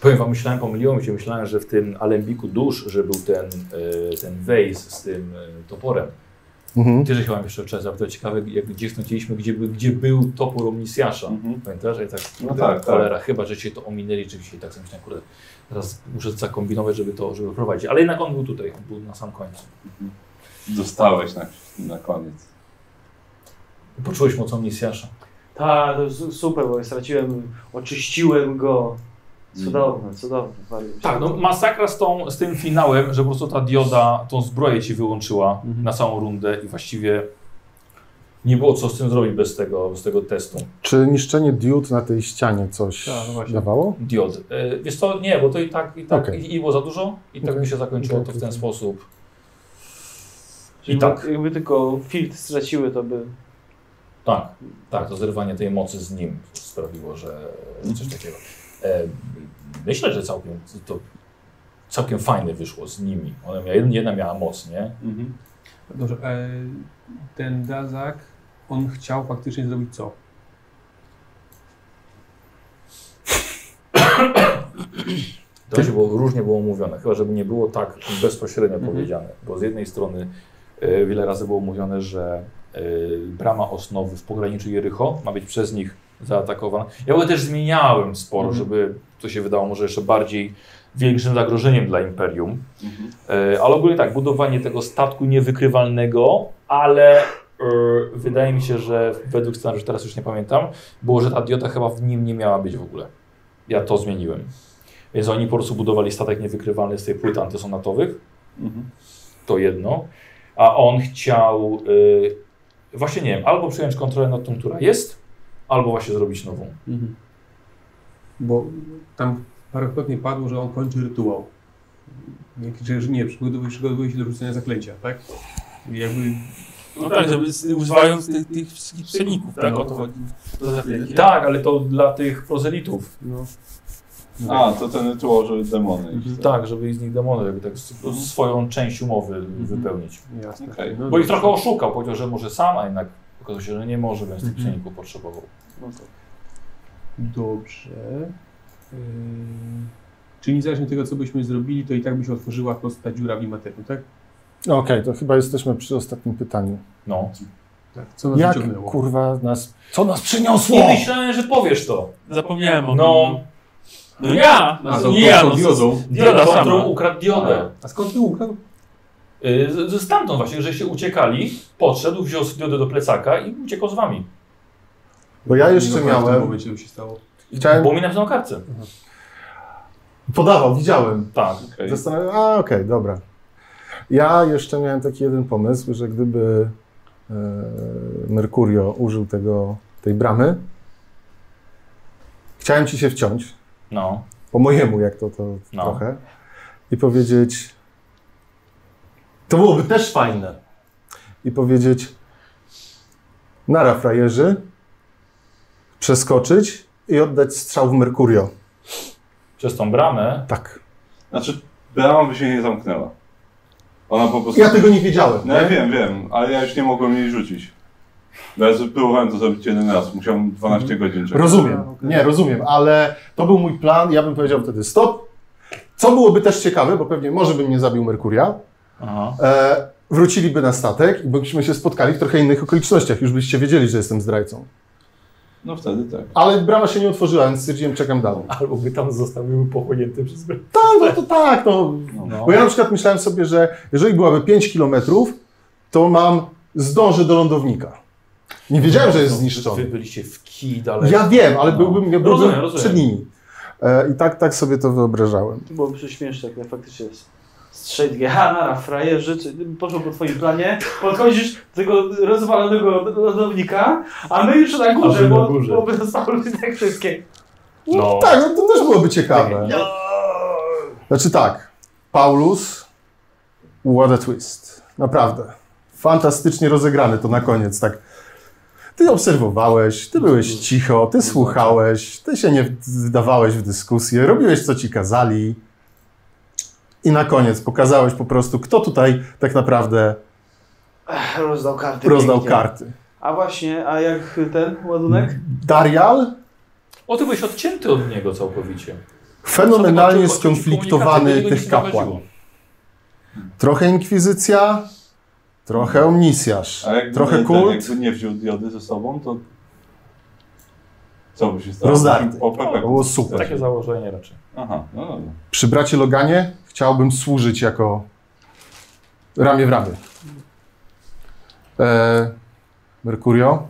Powiem wam, myślałem, pomyliło mi się, myślałem, że w tym alembiku dusz, że był ten, e, ten wejs z tym e, toporem. Mhm. Ty, że chyba jeszcze wczoraj zapytał, ciekawe, jak gdzie stąciliśmy, gdzie, gdzie był topór Omnisjasza. Mhm. Pamiętasz? Ja tak, No kurde, tak, cholera, chyba, że się to ominęli, czy dzisiaj tak sobie myślałem, kurde, teraz muszę zakombinować, żeby to, żeby prowadzić. Ale jednak on był tutaj, on był na sam końcu. Dostałeś na, na koniec. Poczułeś moc Omnisjasza. Tak, super, bo straciłem, oczyściłem go. Cudowne, cudowne. Tak, no masakra z, tą, z tym finałem, że po prostu ta dioda tą zbroję ci wyłączyła Mhm. na całą rundę i właściwie nie było co z tym zrobić bez tego, bez tego testu. Czy niszczenie diod na tej ścianie coś Tak, no dawało? Diod. E, Wiesz co, nie, bo to i tak, i tak Okej. i, i było za dużo i tak Okej. by się zakończyło Okej, to w ten sposób. Czyli I tak, Jakby tylko filtr straciły, to by... tak, tak, to zerwanie tej mocy z nim sprawiło, że coś takiego. E, Myślę, że całkiem to całkiem fajne wyszło z nimi. Ona miała, jedna miała moc, nie? Mhm. Dobrze, e, ten Dazak, on chciał faktycznie zrobić co? To razie było, różnie było mówione, chyba żeby nie było tak bezpośrednio Mhm. powiedziane, bo z jednej strony e, wiele razy było mówione, że brama osnowy w pograniczu Jericho ma być przez nich zaatakowana. Ja go też zmieniałem sporo, Mhm. żeby to się wydało może jeszcze bardziej większym zagrożeniem dla Imperium. Mhm. E, ale ogólnie tak, budowanie tego statku niewykrywalnego, ale e, wydaje mi się, że według scenariusza, teraz już nie pamiętam, było, że ta diota chyba w nim nie miała być w ogóle. Ja to zmieniłem. Więc oni po prostu budowali statek niewykrywalny z tych płyt antysonatowych, Mhm. to jedno, a on chciał, y, właśnie nie wiem, albo przejąć kontrolę nad tą, która jest, albo właśnie zrobić nową. Mhm. Bo tam parokrotnie padło, że on kończy rytuał. Nie, że nie, przygotowuje, przygotowuje się do rzucenia zaklęcia, tak? I jakby No tak, żeby s- używając tych, tych wszystkich pszeników, tak? O to chodzi. Tak, ale to dla tych prozelitów. no, A, to ten rytuał, żeby demony iść. Tak, żeby z nich demony jakby tak s- swoją część umowy wypełnić. jasne. Okej. No, Bo ich dobrze. trochę oszukał, powiedział, że może sam, a jednak okazało się, że nie może, więc tych Mhm. pszeników potrzebował. No to. Dobrze. Yy, czyli niezależnie od tego, co byśmy zrobili, to i tak by się otworzyła po prostu ta dziura w imaterium, tak? Okej, to chyba jesteśmy przy ostatnim pytaniu. No. tak. Co nas Jak wyciągnęło? kurwa nas... Co nas przyniosło? Nie myślałem, że powiesz to. Zapomniałem o No, tym. No ja! A, No to, nie ja, to no diodą. Dioda, sama. którą ukradł diodę. A skąd ty ukradł? Y, z- z- Stamtąd właśnie, że się uciekali, podszedł, wziął diodę do plecaka i uciekał z wami. Bo ja jeszcze W tym miałem... momencie to się stało. Chciałem... Bo mi napisał na kartce. Podawał, widziałem. Tak. Okej. Zastanawiam a okej, dobra. Ja jeszcze miałem taki jeden pomysł, że gdyby e, Mercurio użył tego, tej bramy, chciałem ci się wciąć, No. po mojemu jak to, to No. trochę, i powiedzieć, to byłoby też fajne, i powiedzieć, nara frajerzy, przeskoczyć i oddać strzał w Mercurio. Przez tą bramę. Tak. Znaczy, brama by się nie zamknęła. Ona po prostu... Ja tego nie wiedziałem. No ja nie? wiem, wiem, ale ja już nie mogłem jej rzucić. No ja próbowałem to zrobić jeden raz, musiałem 12 godzin czekać. Rozumiem, nie, rozumiem, ale to był mój plan, ja bym powiedział wtedy stop. Co byłoby też ciekawe, bo pewnie może bym nie zabił Merkuria. E, wróciliby na statek i byśmy się spotkali w trochę innych okolicznościach, już byście wiedzieli, że jestem zdrajcą. No wtedy tak. Ale brama się nie otworzyła, więc stwierdziłem, czekam dalej. Albo by tam został byłby pochłonięty przez bramę. Tak, no to tak, no. No. Bo ja na przykład myślałem sobie, że jeżeli byłaby 5 kilometrów, to mam, zdążę do lądownika. Nie wiedziałem, że jest Wy zniszczony. byliście w kij dalej. Ja wiem, ale No. byłbym, ja byłbym Rozumiem, rozumiem. przed nimi. E, I tak, tak sobie to wyobrażałem. To byłoby prześmieszne, jak faktycznie jest. Strzeć Gehana, frajerzy, czy poszło po twoim planie, podchodzisz do tego rozwalonego lodownika, a my już na górze, bo, górze. bo by zostały tak wszystkie. No. Tak, no to też byłoby ciekawe. Znaczy tak, Paulus, what a twist. Naprawdę. Fantastycznie rozegrane to na koniec, tak. Ty obserwowałeś, ty byłeś cicho, ty słuchałeś, ty się nie wdawałeś w dyskusję, robiłeś co ci kazali. I na koniec pokazałeś po prostu, kto tutaj tak naprawdę Ech, Rozdał karty. rozdał pięknie. karty. A właśnie, a jak ten ładunek? Darial, O, ty byłeś odcięty od niego całkowicie. fenomenalnie Co skonfliktowany tych kapłan. Trochę inkwizycja, trochę omnisjasz, trochę ten, kult. jakby nie wziął diody ze sobą, to co by się stało? Rozdarty. PP. Było super. Takie założenie raczej. Aha, no dobra. Przy bracie Loganie chciałbym służyć jako ramię w ramię. E, Mercurio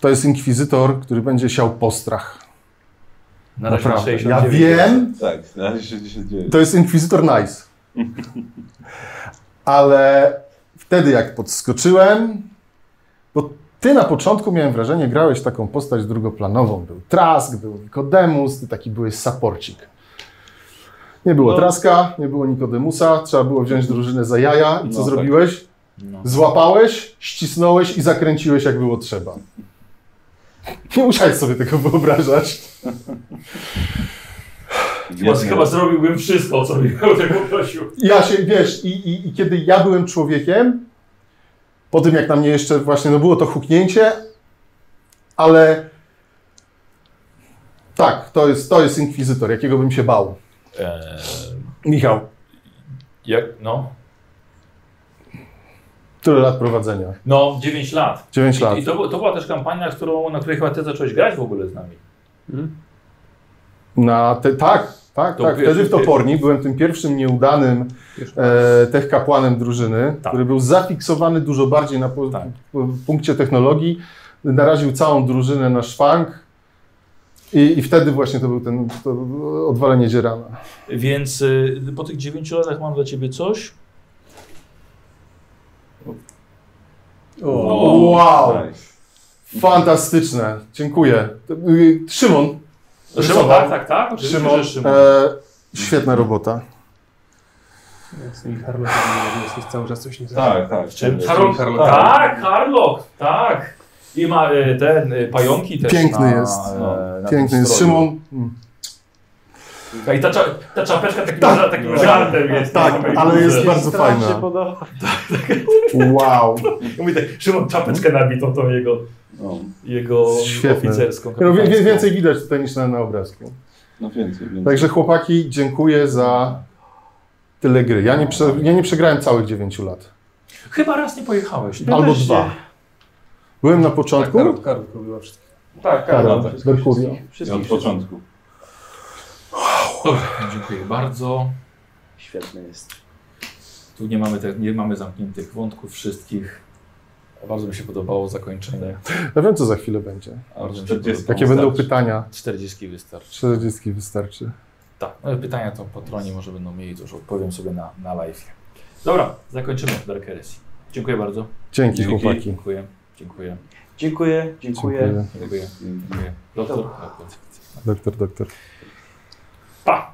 to jest inkwizytor, który będzie siał postrach. Na razie Naprawdę. Ja 69. wiem, Tak, na razie 69. to jest inkwizytor nice. Ale wtedy jak podskoczyłem, bo ty na początku miałem wrażenie, grałeś taką postać drugoplanową. Był Trask, był Nikodemus, ty taki byłeś saporcik. Nie było No. Traska, nie było Nikodemusa, trzeba było wziąć drużynę za jaja i co No tak. zrobiłeś? No. Złapałeś, ścisnąłeś i zakręciłeś jak było trzeba. Nie musiałeś sobie tego wyobrażać. Chyba, chyba zrobiłbym wszystko, o co mi tego prosił. Ja się, wiesz, i, i, i kiedy ja byłem człowiekiem, po tym jak na mnie jeszcze właśnie, no było to huknięcie, ale tak, to jest, to jest inkwizytor, jakiego bym się bał. Eee, Michał, jak, no, tyle lat prowadzenia. no 9 lat. 9 lat. I, i to, to była też kampania, którą, na której chyba ty zacząłeś grać w ogóle z nami. Na te, tak, tak, To tak. pierwszy- Wtedy w Toporni byłem tym pierwszym nieudanym e, tech kapłanem drużyny, Tak. który był zafiksowany dużo bardziej na po, Tak. punkcie technologii. Naraził całą drużynę na szwank. I, I wtedy właśnie to był ten to odwalenie dzierana. Więc y, po tych 9 latach mam dla ciebie coś. Wow! Nice. Fantastyczne. Dziękuję. Y, Szymon, Szymon, tak, tak, tak. Oczywiście, Szymon, e, świetna robota. Z tymi cały czas coś nie Tak, tak. Czym? Tak. Harlock. Tak, Harlock, tak. I ma e, ten, e, pająki też Piękny na, jest. e, na Piękny jest. Szymon. I ta, cza- ta czapeczka takim, Tak. takim żartem jest. Tak, nie? ale jest bardzo fajna. podoba. Wow. Mówi tak, Szymon czapeczkę nabitą tą jego, No, jego Świetne. oficerską. No, więcej widać tutaj niż na, na obrazku. no więcej, więcej. Także chłopaki, dziękuję za tyle gry. Ja nie, prze, ja nie przegrałem całych 9 lat. Chyba raz nie pojechałeś. Albo dwa. Byłem na Tak, początku. Karol, Karol robiła wszystko. Tak, Karol, Karol. tak. wszystkich, wszystkich, wszystkich, od początku. Dobra, dziękuję bardzo. Świetny jest. Tu nie mamy, te, nie mamy zamkniętych wątków wszystkich. Bardzo mi się podobało zakończenie. Ja wiem, co za chwilę będzie. Bardzo mi się 40. podobało. Jakie będą pytania? 40 wystarczy. 40 wystarczy. Tak, no, pytania to patroni może będą mieli, to już odpowiem sobie na, na live. Dobra, zakończymy Dark Heresy. Dziękuję bardzo. Dzięki, Dzięki. chłopaki. Dziękuję. Dziękuję. Dziękuję, dziękuję. Dziękuję. Dziękuję. Doktor. Doktor, doktor. Pa!